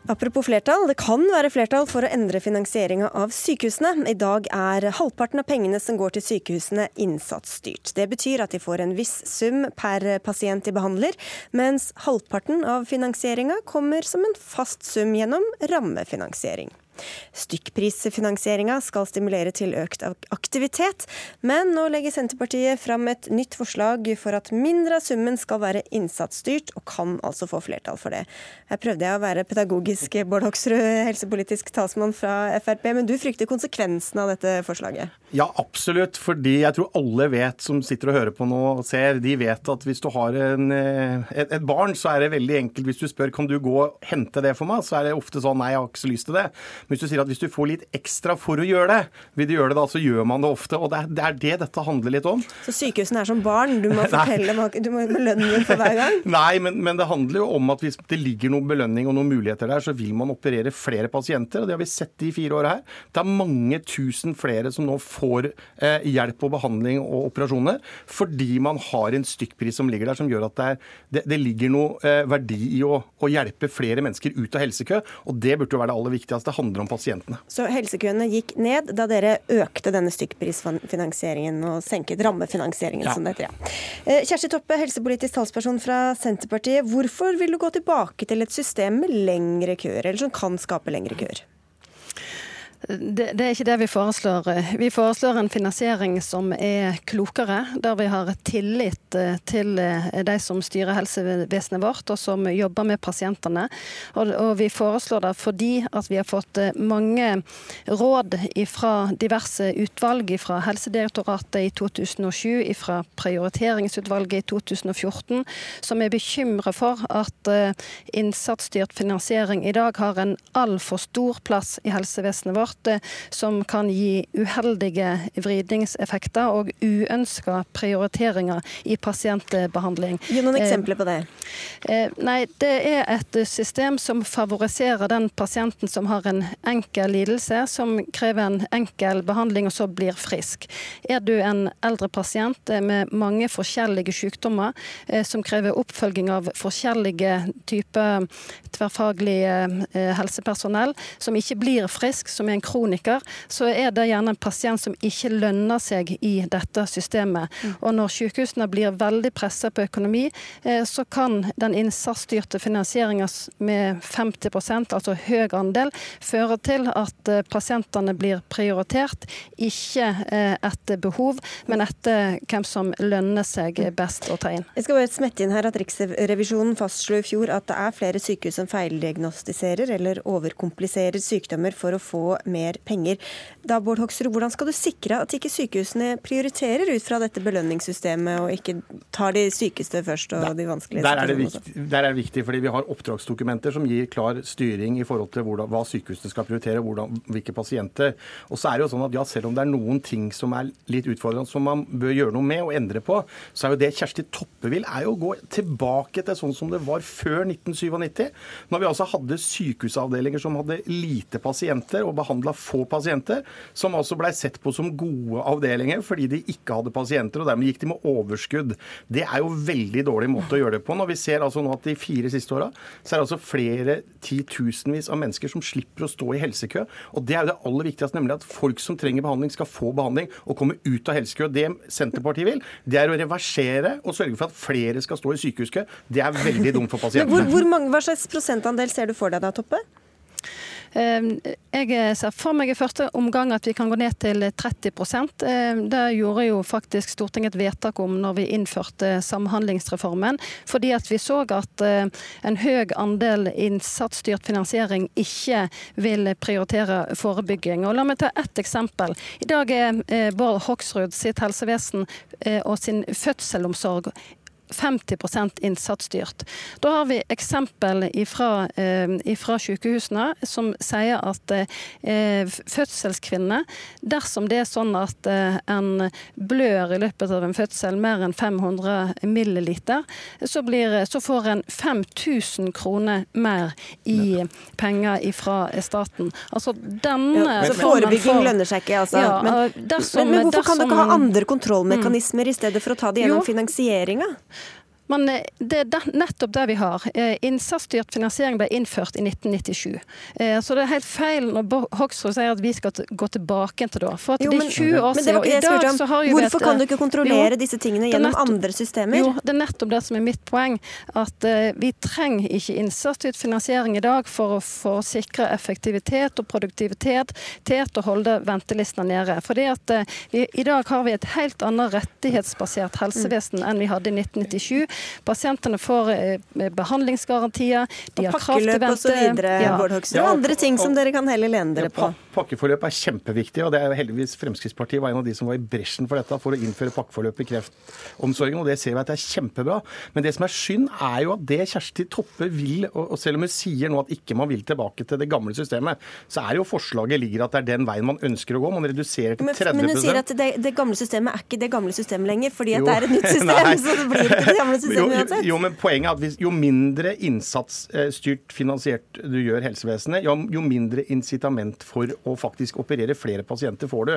[SPEAKER 1] Apropos flertall, det kan være flertall for å endre finansieringa av sykehusene. I dag er halvparten av pengene som går til sykehusene innsatsstyrt. Det betyr at de får en viss sum per pasient de behandler, mens halvparten av finansieringa kommer som en fast sum gjennom rammefinansiering. Stykkprisfinansieringa skal stimulere til økt aktivitet, men nå legger Senterpartiet fram et nytt forslag for at mindre av summen skal være innsatsstyrt, og kan altså få flertall for det. Her prøvde jeg å være pedagogisk, Bård Hoksrud, helsepolitisk talsmann fra Frp, men du frykter konsekvensen av dette forslaget?
[SPEAKER 9] Ja, absolutt. Fordi jeg tror alle vet, som sitter og hører på nå og ser, de vet at hvis du har en, eh, et, et, barn, så er det veldig enkelt. Hvis du spør kan du gå og hente det for meg, så er det ofte sånn nei, jeg har ikke så lyst til det. Men hvis du sier at hvis du får litt ekstra for å gjøre det, vil du gjøre det da, så gjør man det ofte. Og det er det, er det dette handler litt om.
[SPEAKER 1] Så sykehusene er som barn? Du må fortelle, du må belønne for hver gang?
[SPEAKER 9] nei, men, men, det handler jo om at hvis det ligger noe belønning og noen muligheter der, så vil man operere flere pasienter. Og det har vi sett de fire åra her. Det er mange tusen flere som nå får får eh, hjelp og behandling og operasjoner, fordi man har en stykkpris som ligger der som gjør at det, er, det, det ligger noe eh, verdi i å, å, hjelpe flere mennesker ut av helsekø. Og det burde jo være det aller viktigste. Det handler om pasientene.
[SPEAKER 1] Så helsekøene gikk ned da dere økte denne stykkprisfinansieringen og senket rammefinansieringen, ja. som det heter. Ja. Eh, Kjersti Toppe, helsepolitisk talsperson fra Senterpartiet. Hvorfor vil du gå tilbake til et system med lengre køer, eller som kan skape lengre køer?
[SPEAKER 10] Det, det, er ikke det vi foreslår. Vi foreslår en finansiering som er klokere, der vi har tillit eh, til eh, de som styrer helsevesenet vårt, og som jobber med pasientene. Og, og vi foreslår det fordi vi har fått eh, mange råd fra diverse utvalg, fra Helsedirektoratet i 2007, fra Prioriteringsutvalget i 2014, som er bekymra for at innsatsstyrt finansiering i dag har en altfor stor plass i helsevesenet vårt vårt som kan gi uheldige vridningseffekter og uønska prioriteringer i pasientbehandling.
[SPEAKER 1] Gi noen eksempler på det.
[SPEAKER 10] Eh, eh, nei, Det er et system som favoriserer den pasienten som har en enkel lidelse, som krever en enkel behandling og så blir frisk. Er du en eldre pasient med mange forskjellige sykdommer som krever oppfølging av forskjellige typer tverrfaglig helsepersonell, som ikke blir frisk, som er en kroniker, så er det gjerne en pasient som ikke lønner seg i dette systemet. Mm. Og når sykehusene blir veldig pressa på økonomi, eh, så kan den innsatsstyrte finansieringa med 50% altså høy andel, føre til at eh, pasientene blir prioritert, ikke eh, etter behov, men etter hvem som lønner seg mm. best å ta inn.
[SPEAKER 1] Jeg skal bare smette inn her at Riksrevisjonen fastslo i fjor at det er flere sykehus som feildiagnostiserer eller overkompliserer sykdommer for å få mer penger. Da, Bård Hoksrud, hvordan skal du sikre at ikke sykehusene prioriterer ut fra dette belønningssystemet, og ikke tar de sykeste først og de vanskelige
[SPEAKER 9] der er, viktig, der er det viktig, fordi vi har oppdragsdokumenter som gir klar styring i forhold til hvordan, hva sykehusene skal prioritere, hvordan, hvilke pasienter. Og så er det jo sånn at ja, Selv om det er noen ting som er litt utfordrende, som man bør gjøre noe med og endre på, så er jo det Kjersti Toppe vil, er jo å gå tilbake til sånn som det var før 1997. Når vi altså hadde sykehusavdelinger som hadde lite pasienter og behandla behandla få pasienter, som altså blei sett på som gode avdelinger fordi de ikke hadde pasienter, og dermed gikk de med overskudd. Det er jo veldig dårlig måte å gjøre det på. Når vi ser altså nå at de fire siste åra så er det altså flere titusenvis av mennesker som slipper å stå i helsekø. Og det er jo det aller viktigste, nemlig at folk som trenger behandling, skal få behandling og komme ut av helsekø. Det Senterpartiet vil, det er å reversere og sørge for at flere skal stå i sykehuskø. Det er veldig dumt for pasientene.
[SPEAKER 1] Hvor, hvor mange, hva slags prosentandel ser du for deg da, Toppe?
[SPEAKER 10] Ehm, jeg ser for meg i første omgang at vi kan gå ned til 30% ehm, Det gjorde jo faktisk Stortinget et vedtak om når vi innførte Samhandlingsreformen, fordi at vi så at eh, en høy andel innsatsstyrt finansiering ikke vil prioritere forebygging. Og La meg ta ett eksempel. I dag er eh, Bård Hoksrud sitt helsevesen eh, og sin fødselsomsorg 50% innsatsstyrt. Da har vi eksempel fra eh, sykehusene som sier at eh, fødselskvinner, dersom det er sånn at eh, en blør i løpet av en fødsel mer enn 500 milliliter, så, blir, så får en 5000 kroner mer i penger fra staten. Altså denne
[SPEAKER 1] ja, men, forebygging lønner seg ikke, altså? Ja, men, dersom, men, men, hvorfor dersom, kan dere ha andre kontrollmekanismer mm. i stedet for å ta det gjennom finansieringa?
[SPEAKER 10] Men eh, det er nettopp det vi har. Eh, innsatsstyrt finansiering ble innført i 1997. Eh, så det er helt feil når Hoksrud sier at vi skal gå tilbake til da. For at jo, men, det er 20 år siden.
[SPEAKER 1] Og i dag så har jo Hvorfor kan du ikke kontrollere jo, disse tingene gjennom nettopp, andre systemer?
[SPEAKER 10] Jo, det er nettopp det som er mitt poeng. At vi trenger ikke innsatsstyrt finansiering i dag for for å sikre effektivitet og produktivitet til å holde ventelistene nede. Fordi at vi, I dag har vi et helt annet rettighetsbasert helsevesen enn vi hadde i 1997. Pasientene får eh, behandlingsgarantier, de har krav til
[SPEAKER 1] vente. Pakkeløp osv. Ja. Bård Hoksrud. Ja, andre ting som dere kan heller lene dere på.
[SPEAKER 9] Pakkeforløp er kjempeviktig, og det er heldigvis Fremskrittspartiet var en av de som var i bresjen for dette, for å innføre pakkeforløp i kreftomsorgen, og det ser vi at det er kjempebra. Men det som er synd, er jo at det Kjersti Toppe vil, og selv om hun sier nå at ikke man vil tilbake til det gamle systemet, så er jo forslaget ligger at det er den veien man ønsker å gå. Man reduserer til 30
[SPEAKER 1] Men hun sier at det, det, gamle systemet er ikke det gamle systemet lenger, fordi at det er et nytt system. så det blir ikke det gamle systemet
[SPEAKER 9] uansett. Jo, jo, men poenget er at hvis, jo mindre innsatsstyrt finansiert du gjør helsevesenet, jo, jo mindre incitament for å faktisk operere flere pasienter får du.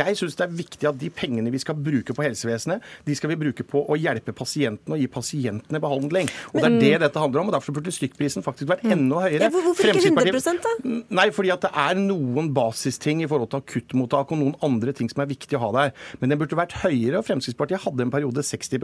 [SPEAKER 9] Jeg syns det er viktig at de pengene vi skal bruke på helsevesenet, de skal vi bruke på å hjelpe pasientene og gi pasientene behandling. Og Det er det dette handler om. og Derfor burde stykkprisen faktisk vært enda høyere.
[SPEAKER 1] Ja, hvorfor ikke 100 da?
[SPEAKER 9] Nei, fordi at det er noen basisting i forhold til akuttmottak og noen andre ting som er viktig å ha der. Men den burde vært høyere. og Fremskrittspartiet hadde en periode 60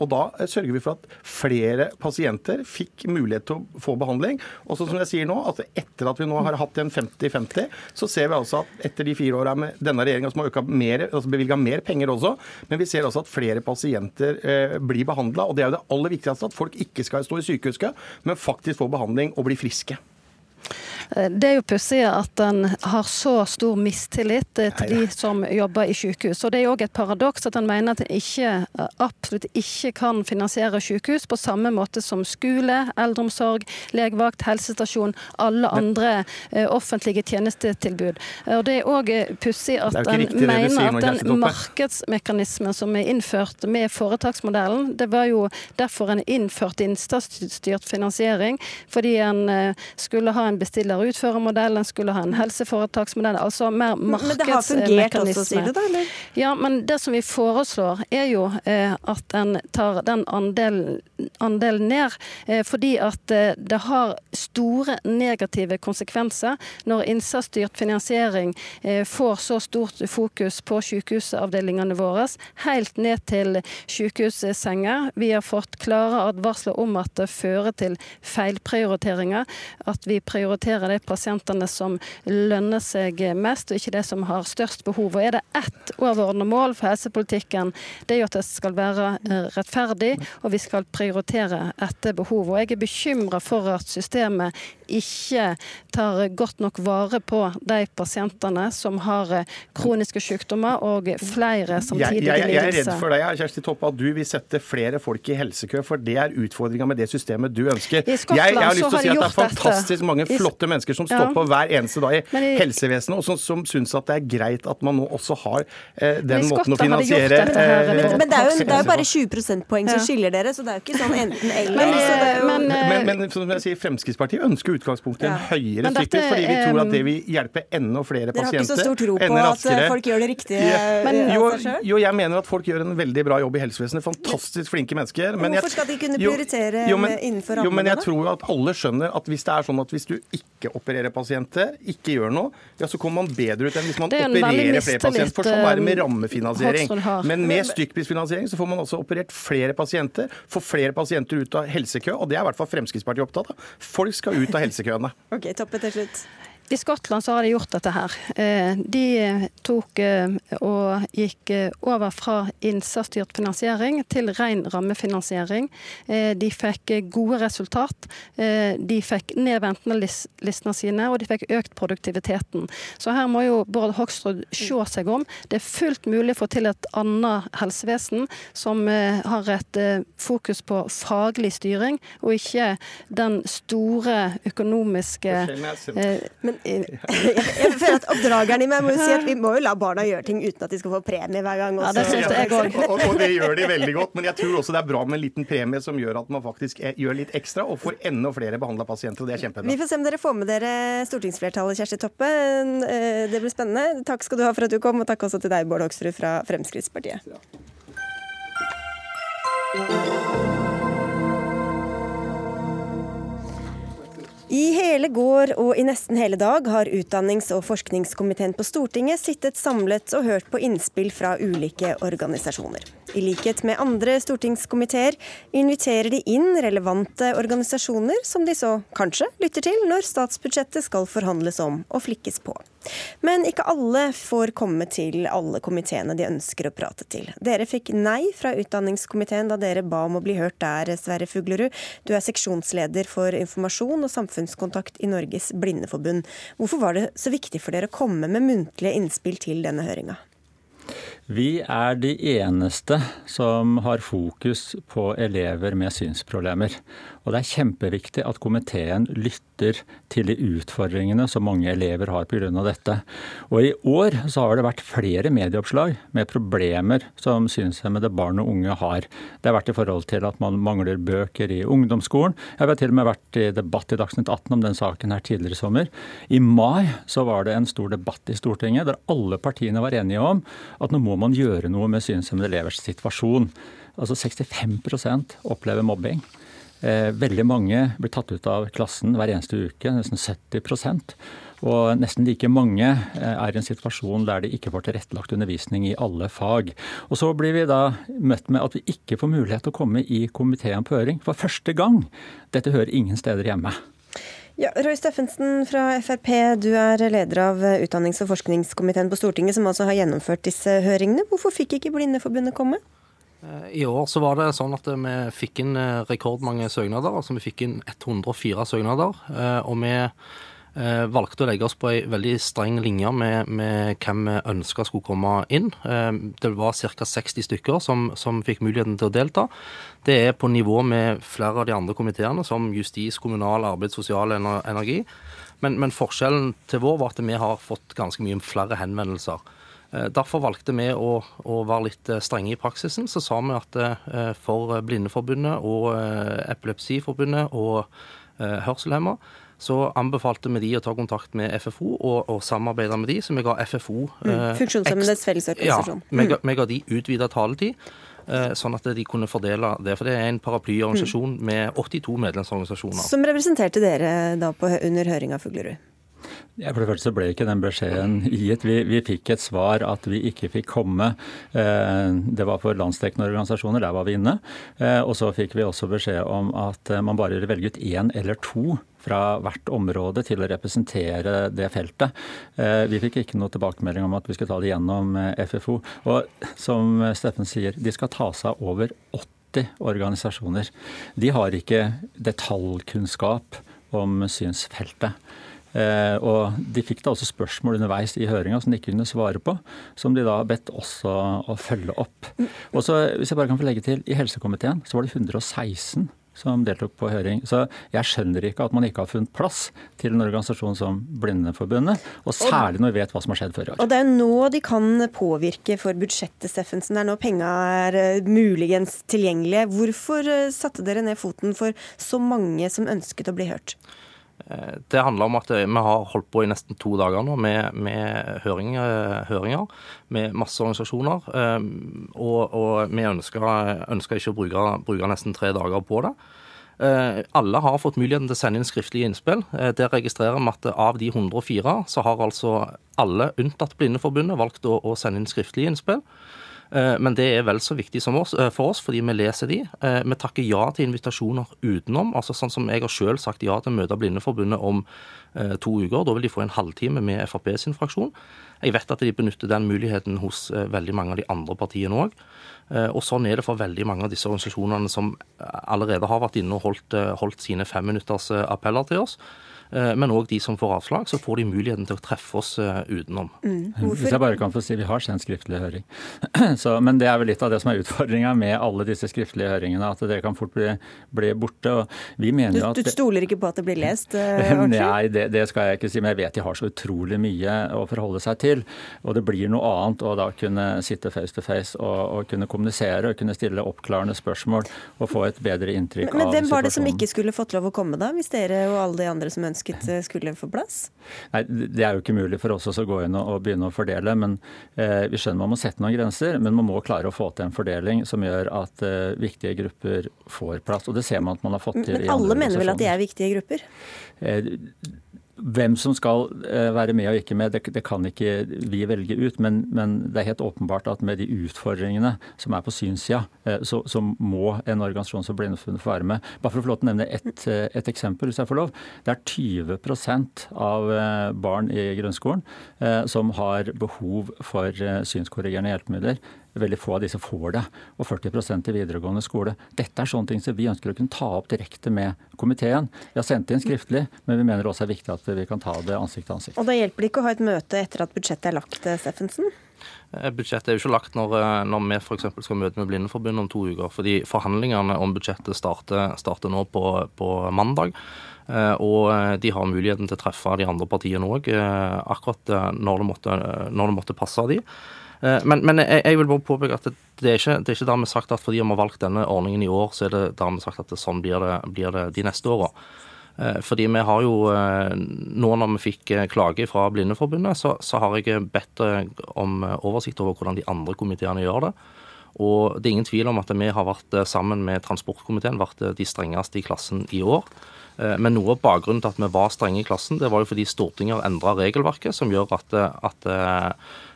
[SPEAKER 9] og da eh, sørger vi for at flere pasienter fikk mulighet til å få behandling. Og som jeg sier nå, at etter at vi nå har hatt en 50-50, så ser vi altså at etter de fire åra med denne regjeringa som har mer, altså bevilga mer penger også, men vi ser også at flere pasienter eh, blir behandla. Og det er jo det aller viktigste, at folk ikke skal stå i sykehuskø, men faktisk få behandling og bli friske.
[SPEAKER 10] Eh, det er jo pussig at en har så stor mistillit eh, til de som jobber i sykehus. Og det er jo òg et paradoks at en mener at en ikke, eh, absolutt ikke kan finansiere sykehus på samme måte som skole, eldreomsorg, legevakt, helsestasjon, alle andre offentlige tjenestetilbud. Og det er òg pussig at en mener at den markedsmekanismen som er innført med foretaksmodellen, det var jo derfor en innførte innsatsstyrt finansiering, fordi en skulle ha en bestiller eller utførermodell, en skulle ha en helseforetaksmodell. Altså mer markedsmekanisme. Men det har fungert også, sier du da? eller? Ja, men det som vi foreslår, er jo eh, at en tar den andelen, andel ned. Eh, fordi at eh, det har store negative konsekvenser når innsatsstyrt finansiering eh, får så stort fokus på sykehusavdelingene våre, helt ned til sykehussenger. Vi har fått klare advarsler om at det fører til feilprioriteringer. At vi prioriterer de pasientene som lønner seg mest, og ikke de som har størst behov. Og Er det ett overordnet mål for helsepolitikken, det er jo at det skal være eh, rettferdig, og vi skal prioritere etter behov. Og Jeg er bekymra for at systemet ikke tar godt nok vare på de pasientene som har eh, kroniske sykdommer og flere samtidige
[SPEAKER 9] lidelser. Jeg, jeg, jeg, er redd for deg, Kjersti Toppe, at du vil sette flere folk i helsekø, for det er utfordringa med det systemet du ønsker.
[SPEAKER 10] I Skottland jeg, jeg har lyst til å si at det er
[SPEAKER 9] fantastisk mange flotte mennesker som står ja. på hver eneste dag i, i helsevesenet, og som, som syns at det er greit at man nå også har eh, den måten å finansiere
[SPEAKER 1] eh, men, men, det er jo, det er jo bare 20 prosentpoeng som skiller dere, så det er jo ikke sånn enten-eller. Men,
[SPEAKER 9] men, men, men, som jeg sier, Fremskrittspartiet ønsker utgangspunktet en høyere stykkpris, fordi vi tror at det vil hjelpe enda flere pasienter. Dere har ikke så
[SPEAKER 1] stor tro på at folk gjør det riktige ja. men,
[SPEAKER 9] jo, jo, jeg mener at folk gjør en veldig bra jobb i helsevesenet. Fantastisk flinke mennesker.
[SPEAKER 1] Men Hvorfor skal de kunne prioritere jo, men, innenfor rammene?
[SPEAKER 9] Jo, men jeg tror at alle skjønner at hvis det er sånn at hvis du ikke opererer pasienter, ikke gjør noe, ja, så kommer man bedre ut enn hvis man opererer flere pasienter. For sånn er det med rammefinansiering. Men med stykkprisfinansiering så får man også operert flere pasienter, får flere pasienter ut av helsekø, og det er i hvert fall Fremskrittspartiet opptatt av. Folk skal ut av helsekøene.
[SPEAKER 1] Ok, Toppe til slutt.
[SPEAKER 10] I Skottland så har de gjort dette her. Eh, de tok eh, og gikk eh, over fra innsatsstyrt finansiering til ren rammefinansiering. De fikk gode resultat. De fikk ned ventelistene sine, og de fikk økt produktiviteten. Så her må jo Bård Hoksrud se seg om. Det er fullt mulig å få til et annet helsevesen som har et fokus på faglig styring, og ikke den store økonomiske
[SPEAKER 1] Men jeg føler at Oppdrageren i meg må jo si at vi må jo la barna gjøre ting uten at de skal få premie hver gang.
[SPEAKER 10] Også. Ja, det synes jeg også.
[SPEAKER 9] og, og, det gjør de veldig godt. Men jeg tror også det er bra med en liten premie som gjør at man faktisk er, gjør litt ekstra og får enda flere behandla pasienter. og Det er kjempebra.
[SPEAKER 1] Vi får se om dere får med dere stortingsflertallet, Kjersti Toppe. Eh, det blir spennende. Takk skal du ha for at du kom, og takk også til deg, Bård Hoksrud fra Fremskrittspartiet. Ja. I hele går og i nesten hele dag har utdannings- og forskningskomiteen på Stortinget sittet samlet og hørt på innspill fra ulike organisasjoner. I likhet med andre stortingskomiteer inviterer de inn relevante organisasjoner som de så kanskje lytter til når statsbudsjettet skal forhandles om og flikkes på. Men ikke alle får komme til alle komiteene de ønsker å prate til. Dere fikk nei fra utdanningskomiteen da dere ba om å bli hørt der, Sverre Fuglerud. Du er seksjonsleder for informasjon og samfunnskontakt i Norges Blindeforbund. Hvorfor var det så viktig for dere å komme med muntlige innspill til denne høringa?
[SPEAKER 11] Vi er de eneste som har fokus på elever med synsproblemer. Og det er kjempeviktig at komiteen lytter til de utfordringene som mange elever har pga. dette. Og i år så har det vært flere medieoppslag med problemer som synshemmede barn og unge har. Det har vært i forhold til at man mangler bøker i ungdomsskolen. Jeg har til og med vært i debatt i Dagsnytt 18 om den saken her tidligere i sommer. I mai så var det en stor debatt i Stortinget der alle partiene var enige om at nå må man gjøre noe med synshemmede elevers situasjon. Altså 65% opplever mobbing. Eh, veldig mange blir tatt ut av klassen hver eneste uke, nesten 70 og nesten like mange eh, er i en situasjon der de ikke får tilrettelagt undervisning i alle fag. Og så blir vi da møtt med at vi ikke får mulighet til å komme i komiteen på høring for første gang. Dette hører ingen steder hjemme.
[SPEAKER 1] Ja, Roy Steffensen fra Frp, du er leder av utdannings- og forskningskomiteen på Stortinget, som altså har gjennomført disse høringene. Hvorfor fikk ikke Blindeforbundet komme?
[SPEAKER 12] Eh, I år så var det sånn at vi fikk inn eh, rekordmange søknader. altså Vi fikk inn 104 søknader. Eh, og vi valgte å legge oss på ei veldig streng linje med, med hvem vi ønska skulle komme inn. Det var ca. 60 stykker som, som, fikk muligheten til å delta. Det er på nivå med flere av de andre komiteene, som justis, kommunal, arbeids, sosial energi. Men, men forskjellen til vår var at vi har fått ganske mye flere henvendelser. Eh, derfor valgte vi å, å, være litt eh, strenge i praksisen. Så sa vi at eh, for Blindeforbundet og Epilepsiforbundet og hørselshemma så anbefalte vi de å ta kontakt med FFO og, og samarbeide med de, så vi ga FFO
[SPEAKER 1] mm, Funksjonshemmedes Fellesorganisasjon.
[SPEAKER 12] Ja, vi ga, mm. vi ga de utvida taletid. Sånn at de kunne fordele det. For det er en paraplyorganisasjon mm. med 82 medlemsorganisasjoner.
[SPEAKER 1] Som representerte dere da på, under høringa, Fuglerud?
[SPEAKER 11] For det første ble ikke den beskjeden gitt. Vi, vi, fikk et svar at vi ikke fikk komme. Eh, det var for landsdekkende organisasjoner, der var vi inne. Eh, og så fikk vi også beskjed om at eh, man bare ville velge ut én eller to fra hvert område til å representere det feltet. Vi fikk ikke noe tilbakemelding om at vi skulle ta det gjennom FFO. Og som Steffen sier, de skal ta seg over 80 organisasjoner. De har ikke detaljkunnskap om synsfeltet. Eh, og De fikk da også spørsmål underveis i høringa som de ikke kunne svare på, som de da bedt oss å følge opp. Og så, hvis jeg bare kan få legge til, I helsekomiteen så var det 116 som deltok på høring. Så jeg skjønner ikke at man ikke har funnet plass til en organisasjon som Blindeforbundet, og særlig når vi vet hva som har skjedd før i år.
[SPEAKER 1] Og Det er nå de kan påvirke for budsjettet, Steffensen. Det er nå penga er eh, muligens tilgjengelige. Hvorfor eh, satte dere ned foten for så mange som ønsket å bli hørt?
[SPEAKER 12] Eh, det handler om at vi har holdt på i nesten to dager nå med, med høringer, høringer, med masse organisasjoner. Eh, og, og vi ønsker, ønsker, ikke å bruke, bruke, nesten tre dager på det. Eh, alle har fått muligheten til å sende inn skriftlige innspill. Der registrerer vi at av de 104 så har altså alle unntatt Blindeforbundet valgt å, å sende inn skriftlige innspill. Eh, men det er vel så viktig oss, eh, for oss, fordi vi leser de. Eh, vi takker ja til invitasjoner utenom. altså Sånn som jeg har selv sagt ja til møte Blindeforbundet om to uker. Da vil de få en halvtime med Frp sin fraksjon. Jeg vet at de benytter den muligheten hos veldig mange av de andre partiene òg. Og sånn er det for veldig mange av disse organisasjonene som allerede har vært inne og holdt, holdt sine femminutters appeller til oss. Eh, men òg de som får avslag, så får de muligheten til å treffe oss eh, utenom.
[SPEAKER 11] Mm. Hvis jeg bare kan få si, Vi har sendt skriftlig høring. Så, men det er vel litt av det som er utfordringa med alle disse skriftlige høringene, at det kan fort bli, bli borte. og vi mener
[SPEAKER 1] du,
[SPEAKER 11] at...
[SPEAKER 1] Du stoler ikke på at det blir lest
[SPEAKER 11] Nei, det, det, skal jeg ikke si. Men jeg vet de har så utrolig mye å forholde seg til. Og det blir noe annet å da kunne sitte face to face og, og kunne kommunisere og kunne stille oppklarende spørsmål og få et bedre inntrykk
[SPEAKER 1] men, men,
[SPEAKER 11] av
[SPEAKER 1] situasjonen. Men hvem var det som ikke skulle fått lov å komme, da? Hvis dere og alle de andre som ønsker ønsket skulle få plass?
[SPEAKER 11] Nei, Det er jo ikke mulig for oss å gå inn og begynne å fordele. men eh, Vi skjønner man må sette noen grenser, men man må klare å få til en fordeling som gjør at eh, viktige grupper får plass. Og det ser man at man har fått til.
[SPEAKER 1] Men alle mener vel at de er viktige grupper?
[SPEAKER 11] Eh, hvem som skal eh, være med og ikke med, det, det kan ikke vi velge ut. Men, men, det er helt åpenbart at med de utfordringene som er på synssida, eh, så, så, må en organisasjon som Blindeforbundet få være med. Bare for å få lov til å nevne et, eh, et, eksempel, hvis jeg får lov. Det er 20% av barn i grunnskolen som har behov for synskorrigerende hjelpemidler. Veldig få av disse får det, og 40% i videregående skole. Dette er sånne ting som vi ønsker å kunne ta opp direkte med komiteen. Vi har sendt inn skriftlig, men vi mener også er viktig at vi kan ta det ansikt til ansikt.
[SPEAKER 1] Og Da hjelper det ikke å ha et møte etter at budsjettet er lagt, eh, Steffensen?
[SPEAKER 12] Eh, budsjettet er jo ikke lagt når, eh, når vi f.eks. skal møte med Blindeforbundet om to uker. fordi Forhandlingene om budsjettet starter, starter nå på, på, mandag. Og de har muligheten til å treffe de andre partiene òg, akkurat når det, måtte, når det måtte passe de. Eh, men, men jeg, jeg, vil bare påpeke at det, det, er ikke, det er ikke dermed sagt at fordi vi har valgt denne ordningen i år, så er det dermed sagt at det, sånn blir det, blir det de neste åra. Eh, fordi vi har jo, eh, Nå når vi fikk klage fra Blindeforbundet, så, så har jeg bedt om oversikt over hvordan de andre komiteene gjør det. Og det er ingen tvil om at vi har vært sammen med transportkomiteen vært de strengeste i klassen i år. Men noe av bakgrunnen til at vi var strenge i klassen, det var jo fordi Stortinget har endra regelverket, som gjør at, at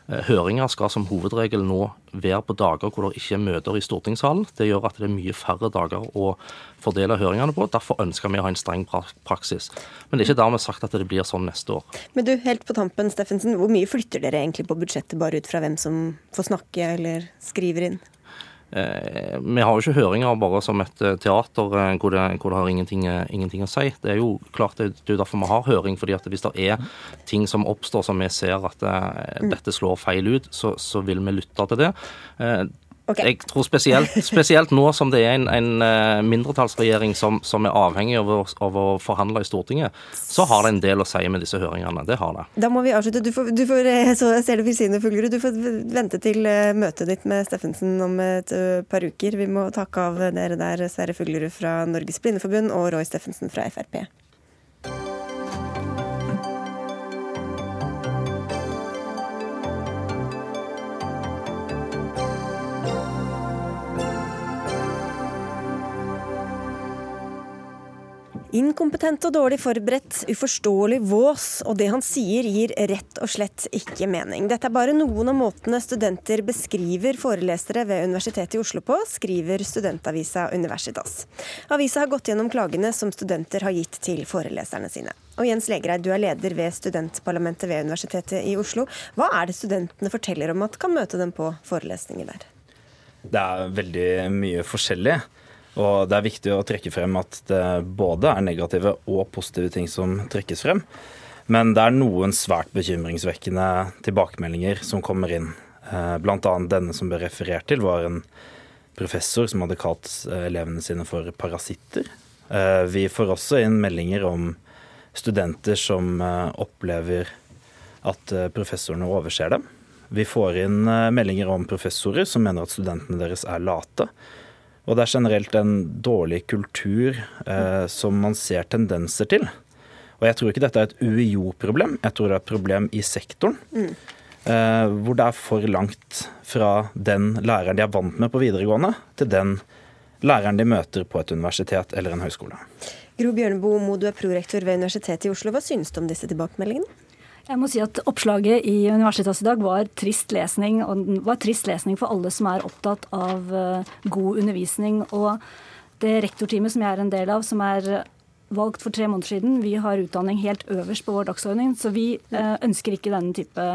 [SPEAKER 12] høringer skal som hovedregel nå være på dager hvor det ikke er møter i stortingssalen. Det gjør at det er mye færre dager å fordele høringene på. Derfor ønsker vi å ha en streng praksis. Men det er ikke dermed sagt at det blir sånn neste år.
[SPEAKER 1] Men du, helt på tampen, Steffensen, hvor mye flytter dere egentlig på budsjettet, bare ut fra hvem som får snakke eller skriver inn?
[SPEAKER 12] Eh, vi har jo ikke høringer bare som et eh, teater eh, hvor det, hvor det har ingenting, ingenting, å si. Det er jo klart det, det er derfor vi har høring. fordi at Hvis det er ting som oppstår som vi ser at mm. dette slår feil ut, så, så vil vi lytte til det. Okay. Jeg tror spesielt, spesielt, nå som det er en, en eh, mindretallsregjering som, som, er avhengig av å, av å, forhandle i Stortinget, så har det en del å si med disse høringene. Det har det.
[SPEAKER 1] Da må vi avslutte. Du får, du får eh, så ser det Filsine Fuglerud, du får vente til eh, møtet ditt med Steffensen om et par uker. Vi må takke av dere der, Sverre Fuglerud fra Norges Blindeforbund og Roy Steffensen fra Frp. Inkompetent og dårlig forberedt, uforståelig vås, og det han sier gir rett og slett ikke mening. Dette er bare noen av måtene studenter beskriver forelesere ved Universitetet i Oslo på, skriver studentavisa Universitas. Avisa har gått gjennom klagene som studenter har gitt til foreleserne sine. Og Jens Legereid, du er leder ved studentparlamentet ved Universitetet i Oslo. Hva er det studentene forteller om at kan møte dem på forelesninger der?
[SPEAKER 13] Det er veldig mye forskjellig. Og det er viktig å trekke frem at det både er negative og positive ting som trekkes frem. Men det er noen svært bekymringsvekkende tilbakemeldinger som kommer inn. Blant Bl.a. denne som ble referert til, var en professor som hadde kalt eh, elevene sine for parasitter. Eh, vi får også inn meldinger om studenter som opplever at professorene overser dem. Vi får inn meldinger om professorer som mener at studentene deres er late. Og det er generelt en dårlig kultur eh, som man ser tendenser til. Og jeg tror ikke dette er et UiO-problem, jeg tror det er et problem i sektoren. Mm. Eh, hvor det er for langt fra den læreren de er vant med på videregående, til den læreren de møter på et universitet eller en høyskole.
[SPEAKER 1] Gro Bjørneboe Mo, du er prorektor ved Universitetet i Oslo. Hva synes du om disse tilbakemeldingene?
[SPEAKER 14] Jeg må si at Oppslaget i Universitetet i dag var trist lesning, og det var trist lesning for alle som er opptatt av eh, god undervisning. Og det rektorteamet som jeg er en del av, som er valgt for tre måneder siden, vi har utdanning helt øverst på vår dagsordning. så vi eh, ønsker ikke denne type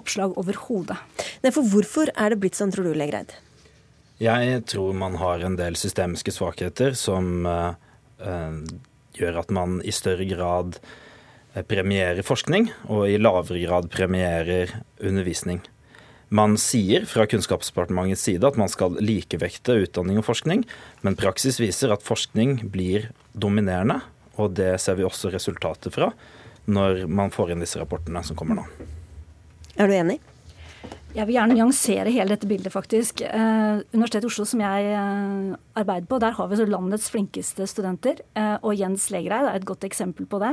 [SPEAKER 14] oppslag overhodet.
[SPEAKER 1] For hvorfor er det blitt sånn, tror du, Legreid?
[SPEAKER 13] Jeg tror man har en del systemiske svakheter som uh, gjør at man i større grad Eh, premierer forskning, og i lavere grad premierer undervisning. Man sier fra Kunnskapsdepartementets side at man skal likevekte utdanning og forskning, men praksis viser at forskning blir dominerende, og det ser vi også resultatet fra når man får inn disse rapportene som kommer nå.
[SPEAKER 1] Er du enig?
[SPEAKER 14] Jeg vil gjerne nyansere hele dette bildet, faktisk. Eh, Universitetet i Oslo, som jeg eh, arbeider på, der har vi landets flinkeste studenter. Eh, og Jens Legreid er et godt eksempel på det.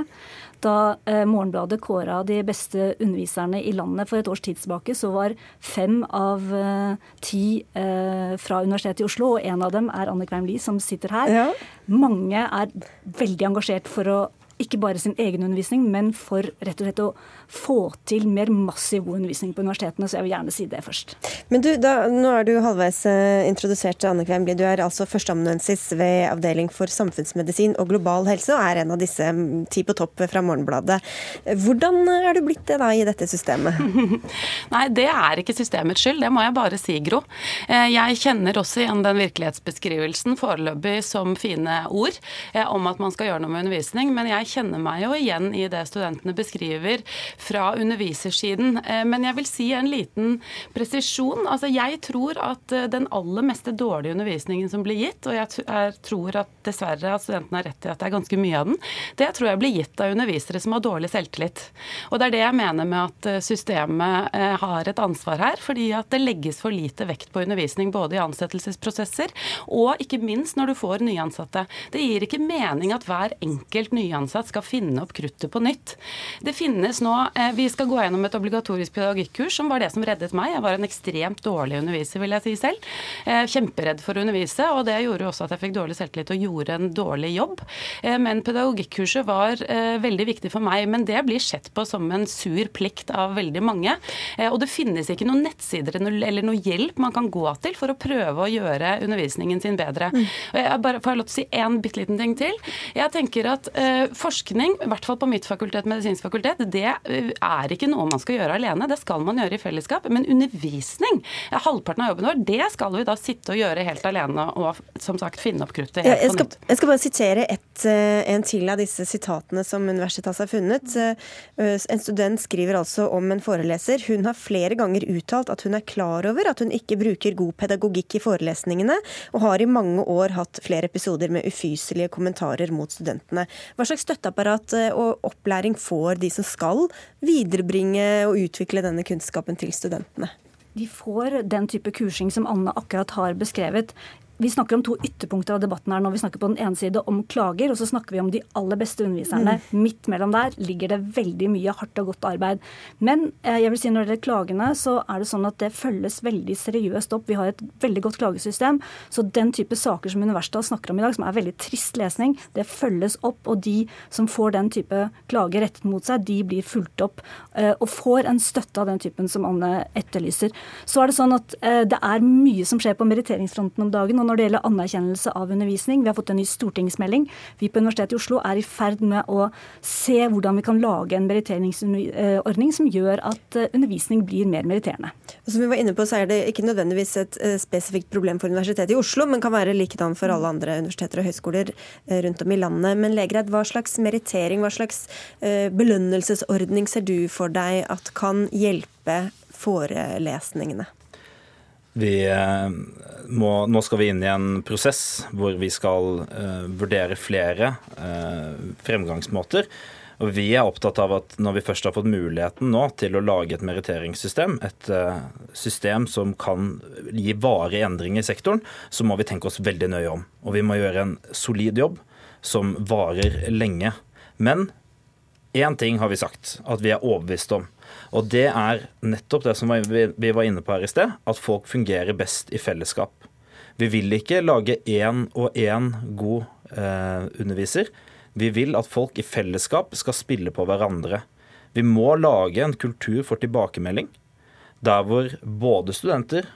[SPEAKER 14] Da eh, Morgenbladet kåra de beste underviserne i landet for et års tid tilbake, så var fem av eh, ti eh, fra Universitetet i Oslo, og en av dem er Anne Kveim Lie, som sitter her. Ja. Mange er veldig engasjert for å ikke bare sin egen undervisning, men for rett og slett å få til mer massiv god undervisning på universitetene. Så jeg vil gjerne si det først.
[SPEAKER 1] Men du, da, nå er du halvveis uh, introdusert Anne Kvemli. Du er altså førsteamanuensis ved Avdeling for samfunnsmedisin og global helse, og er en av disse um, ti på topp fra Morgenbladet. Hvordan er du blitt det da i dette systemet?
[SPEAKER 15] Nei, det er ikke systemets skyld, det må jeg bare si, Gro. Eh, jeg kjenner også igjen den virkelighetsbeskrivelsen foreløpig som fine ord eh, om at man skal gjøre noe med undervisning, men jeg kjenner meg jo igjen i det studentene beskriver fra undervisersiden. Eh, men jeg vil si en liten presisjon. Altså, jeg tror at eh, den aller meste dårlige undervisningen som blir gitt, og jeg tror at dessverre at studentene har rett i at det er ganske mye av den, det tror jeg blir gitt av undervisere som har dårlig selvtillit. Og det er det jeg mener med at eh, systemet har et ansvar her, fordi at det legges for lite vekt på undervisning både i ansettelsesprosesser og ikke minst når du får nyansatte. Det gir ikke mening at hver enkelt nyansatt skal finne opp kruttet på nytt. Det finnes nå Eh, vi skal gå gjennom et obligatorisk pedagogikkurs, som var det som reddet meg. Jeg var en ekstremt dårlig underviser, vil jeg si selv. Eh, kjemperedd for å undervise, og det gjorde også at jeg fikk dårlig selvtillit og gjorde en dårlig jobb. Eh, men pedagogikkurset var veldig viktig for meg. Men det blir sett på som en sur plikt av veldig mange. Og det finnes ikke noen nettsider eller noe hjelp man kan gå til for å prøve å gjøre undervisningen sin bedre. Og Jeg bare får jeg lov til å si én bitte liten ting til. Jeg tenker at forskning, i hvert fall på mitt fakultet, medisinsk fakultet, det er ikke noe man skal gjøre alene. Det skal man gjøre i fellesskap. Men undervisning, halvparten av jobben vår, det skal vi da sitte og gjøre helt alene og som sagt finne opp kruttet helt
[SPEAKER 1] jeg skal, på nytt. Jeg skal bare sitere et, eh, en til av disse sitatene som Universitas har funnet. Eh, en student skriver altså om en foreleser. Hun har flere ganger uttalt at hun er klar over at hun ikke bruker god pedagogikk i forelesningene, og har i mange år hatt flere episoder med ufyselige kommentarer mot studentene. Hva slags støtteapparat eh, og opplæring får de som skal viderebringe og utvikle denne kunnskapen til studentene?
[SPEAKER 14] De får den type kursing som Anne akkurat har beskrevet vi snakker om to ytterpunkter av debatten her nå. Vi snakker på den ene side om klager, og så snakker vi om de aller beste underviserne. Mm. Midt mellom der ligger det veldig mye hardt og godt arbeid. Men eh, jeg vil si når det gjelder klagene, så er det sånn at det følges veldig seriøst opp. Vi har et veldig godt klagesystem. Så den type saker som Universitetet snakker om i dag, som er veldig trist lesning, det følges opp. Og de som får den type klager rettet mot seg, de blir fulgt opp eh, og får en støtte av den typen som Anne etterlyser. Så er det sånn at eh, det er mye som skjer på meritteringsfronten om dagen. og når det gjelder anerkjennelse av undervisning. Vi har fått en ny stortingsmelding. Vi på Universitetet i Oslo er i ferd med å se hvordan vi kan lage en meritteringsordning som gjør at eh, undervisning blir mer meritterende.
[SPEAKER 1] Som vi var inne på, så er det ikke nødvendigvis et eh, spesifikt problem for Universitetet i Oslo, men kan være likedan for alle andre universiteter og høyskoler eh, rundt om i landet. Men Legreid, hva slags merittering, hva slags belønnelsesordning ser du for deg at kan hjelpe forelesningene?
[SPEAKER 13] Vi eh, må, nå skal vi inn i en prosess hvor vi skal uh, vurdere flere uh, fremgangsmåter. Og Vi er opptatt av at når vi først har fått muligheten nå til å lage et meritteringssystem, et system som kan gi varige endringer i sektoren, så må vi tenke oss veldig nøye om. Og vi må gjøre en solid jobb som varer lenge. Men én ting har vi sagt at vi er overbevist om. Og det er nettopp det som vi var inne på her i sted, at folk fungerer best i fellesskap. Vi vil ikke lage én og én god eh, underviser. Vi vil at folk i fellesskap skal spille på hverandre. Vi må lage en kultur for tilbakemelding, der hvor både studenter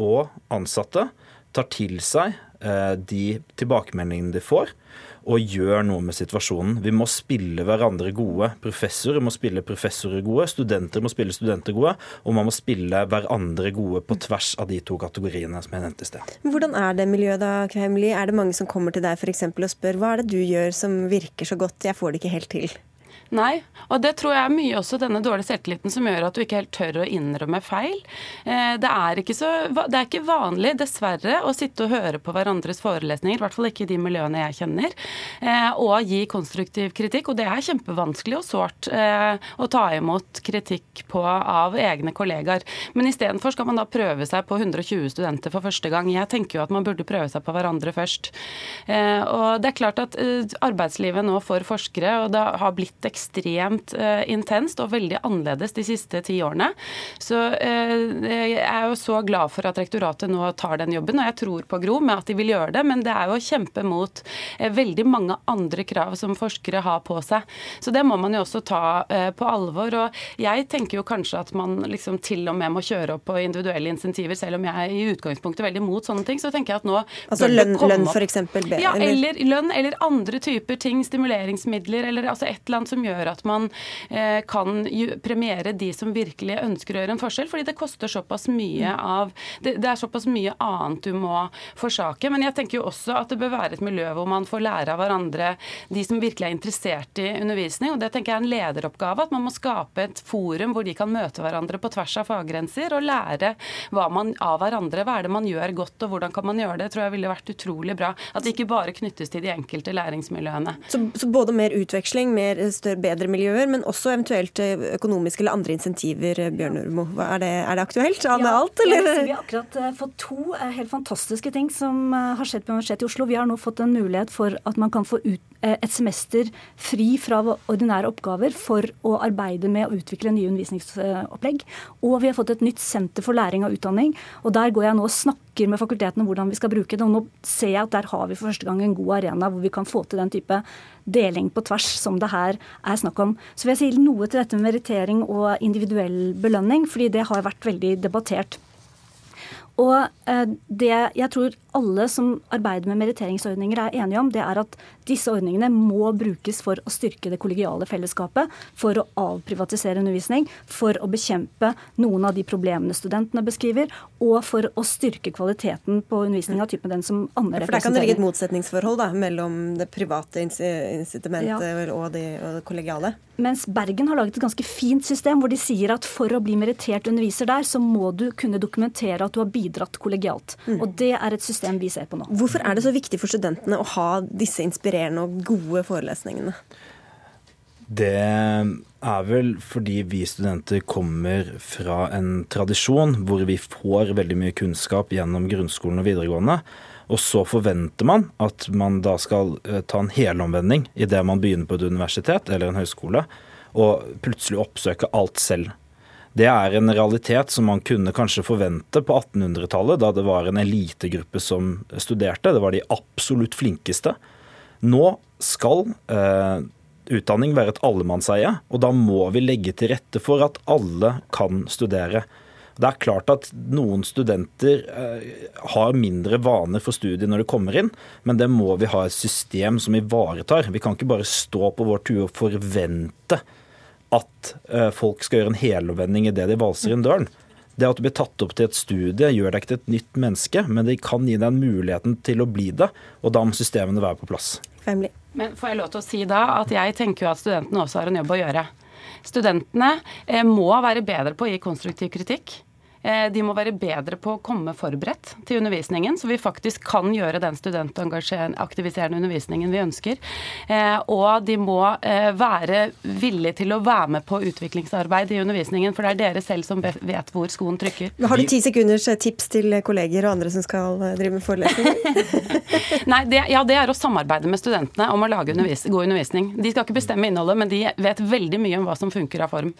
[SPEAKER 13] og ansatte tar til seg eh, de tilbakemeldingene de får, og gjør noe med situasjonen. Vi må spille hverandre gode. Professorer må spille professorer gode, studenter må spille studenter gode, og man må spille hverandre gode på tvers av de to kategoriene som jeg nevnte i sted.
[SPEAKER 1] Hvordan er det miljøet da, Kremli? Er det mange som kommer til deg for og spør hva er det du gjør som virker så godt, jeg får det ikke helt til?
[SPEAKER 15] Nei, og det tror jeg er mye også denne dårlige selvtilliten som gjør at du ikke helt tør å innrømme feil. Eh, det er ikke, så, det er ikke vanlig, dessverre, å sitte og høre på hverandres forelesninger, i hvert fall ikke i de miljøene jeg kjenner, eh, og gi konstruktiv kritikk. Og det er kjempevanskelig og sårt eh, å ta imot kritikk på av egne kollegaer. Men istedenfor skal man da prøve seg på 120 studenter for første gang. Jeg tenker jo at man burde prøve seg på hverandre først. Og det er klart at arbeidslivet nå for forskere, og det har blitt ekstremt ekstremt uh, intenst og veldig annerledes de siste ti årene. Så uh, jeg er jo så glad for at rektoratet nå tar den jobben, og jeg tror på Gro med at de vil gjøre det. Men det er jo å kjempe mot uh, veldig mange andre krav som forskere har på seg. Så det må man jo også ta på alvor. Og jeg tenker jo kanskje at man liksom til og med må kjøre opp på individuelle insentiver, selv om jeg er i utgangspunktet veldig mot sånne ting. Så tenker jeg at nå
[SPEAKER 1] Altså lønn, lønn f.eks.?
[SPEAKER 15] Ja, eller lønn, eller andre typer ting. Stimuleringsmidler, eller altså et eller annet som gjør gjør at man eh, kan premiere de som virkelig ønsker å gjøre en forskjell. Fordi det koster såpass mye mm. av det, det, er såpass mye annet du må forsake. Men jeg tenker jo også at det bør være et miljø hvor man får lære av hverandre, de som virkelig er interessert i undervisning. Og det tenker jeg er en lederoppgave. At man må skape et forum hvor de kan møte hverandre på tvers av faggrenser og lære hva man av hverandre. Hva er det man gjør godt, og hvordan kan man gjøre det? tror jeg ville vært utrolig bra. At det ikke bare knyttes til de enkelte læringsmiljøene.
[SPEAKER 1] Så, så både mer utveksling, mer større bedre miljøer, men også eventuelt eh, økonomiske eller andre insentiver. Eh, Bjørn Urmo, er det, er det aktuelt? Anne ja, alt, eller?
[SPEAKER 14] Vi har akkurat eh, fått to helt fantastiske ting som har skjedd på Universitetet i Oslo. Vi har nå fått en mulighet for at man kan få ut et semester fri fra ordinære oppgaver for å arbeide med å utvikle nye undervisningsopplegg. Og vi har fått et nytt senter for læring og utdanning. og Der går jeg nå og snakker med fakultetene om hvordan vi skal bruke det. og Nå ser jeg at der har vi for første gang en god arena hvor vi kan få til den type deling på tvers som det her er snakk om. Så vil jeg si noe til dette med merittering og individuell belønning, fordi det har vært veldig debattert. Og eh, det jeg tror alle som arbeider med meritteringsordninger er enige om, det er at disse ordningene må brukes for å styrke det kollegiale fellesskapet, for å avprivatisere undervisning, for å bekjempe noen av de problemene studentene beskriver, og for å styrke kvaliteten på undervisninga, typen den som Anne representerer.
[SPEAKER 1] For Der kan det ligge et motsetningsforhold da, mellom det private incitamentet ja. og, det, og det kollegiale?
[SPEAKER 14] Mens Bergen har laget et ganske fint system hvor de sier at for å bli merittert underviser der, så må du kunne dokumentere at du har bidratt kollegialt. Mm. Og det er et system vi ser på nå.
[SPEAKER 1] Hvorfor er det så viktig for studentene å ha disse inspirerende og gode forelesningene?
[SPEAKER 13] Det er vel fordi vi studenter kommer fra en tradisjon hvor vi får veldig mye kunnskap gjennom grunnskolen og videregående. Og så forventer man at man da skal eh, ta en helomvending idet man begynner på et universitet eller en høyskole, og plutselig oppsøke alt selv. Det er en realitet som man kunne kanskje forvente på 1800-tallet, da det var en elitegruppe som studerte. Det var de absolutt flinkeste. Nå skal eh, utdanning være et allemannseie, og da må vi legge til rette for at alle kan studere. Det er klart at noen studenter eh, har mindre vaner for studiet når de kommer inn, men det må vi ha et system som ivaretar. Vi kan ikke bare stå på vår tue og forvente at eh, folk skal gjøre en helomvending idet de valser inn døren. Det at du blir tatt opp til et studie, gjør deg ikke til et nytt menneske, men det kan gi deg muligheten til å bli det, og da må systemene være på plass.
[SPEAKER 15] Femlig. Men får jeg lov til å si da at jeg tenker jo at studentene også har en jobb å gjøre. Studentene eh, må være bedre på å gi konstruktiv kritikk. Eh, de må være bedre på å komme forberedt til undervisningen, så vi faktisk kan gjøre den student- og aktiviserende undervisningen vi ønsker. Eh, og de må eh, være villige til å være med på utviklingsarbeid i undervisningen, for det er dere selv som vet hvor skoen trykker.
[SPEAKER 1] Har du ti sekunders tips til kolleger og andre som skal drive med forelesninger?
[SPEAKER 15] Nei, det, ja, det er å samarbeide med studentene om å lage undervis god undervisning. De skal ikke bestemme innholdet, men de vet veldig mye om hva som funker av form.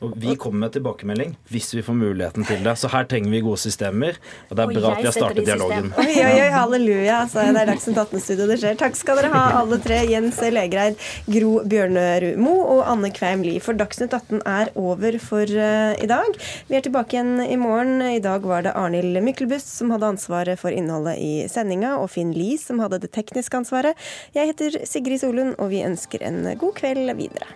[SPEAKER 13] Og vi kommer med tilbakemelding hvis vi får muligheten til det. Så her trenger vi gode systemer, og det er bra at vi har startet dialogen.
[SPEAKER 1] Oi, oi, oi, halleluja. Altså, det er Dagsnytt 18-studio det skjer. Takk skal dere ha, alle tre. Jens Legreid, Gro Bjørnerud Mo og Anne Kveim Lie. For Dagsnytt 18 er over for uh, i dag. Vi er tilbake igjen i morgen. I dag var det Arnhild Myklebust som hadde ansvaret for innholdet i sendinga, og Finn Lie som hadde det tekniske ansvaret. Jeg heter Sigrid Solund, og vi ønsker en god kveld videre.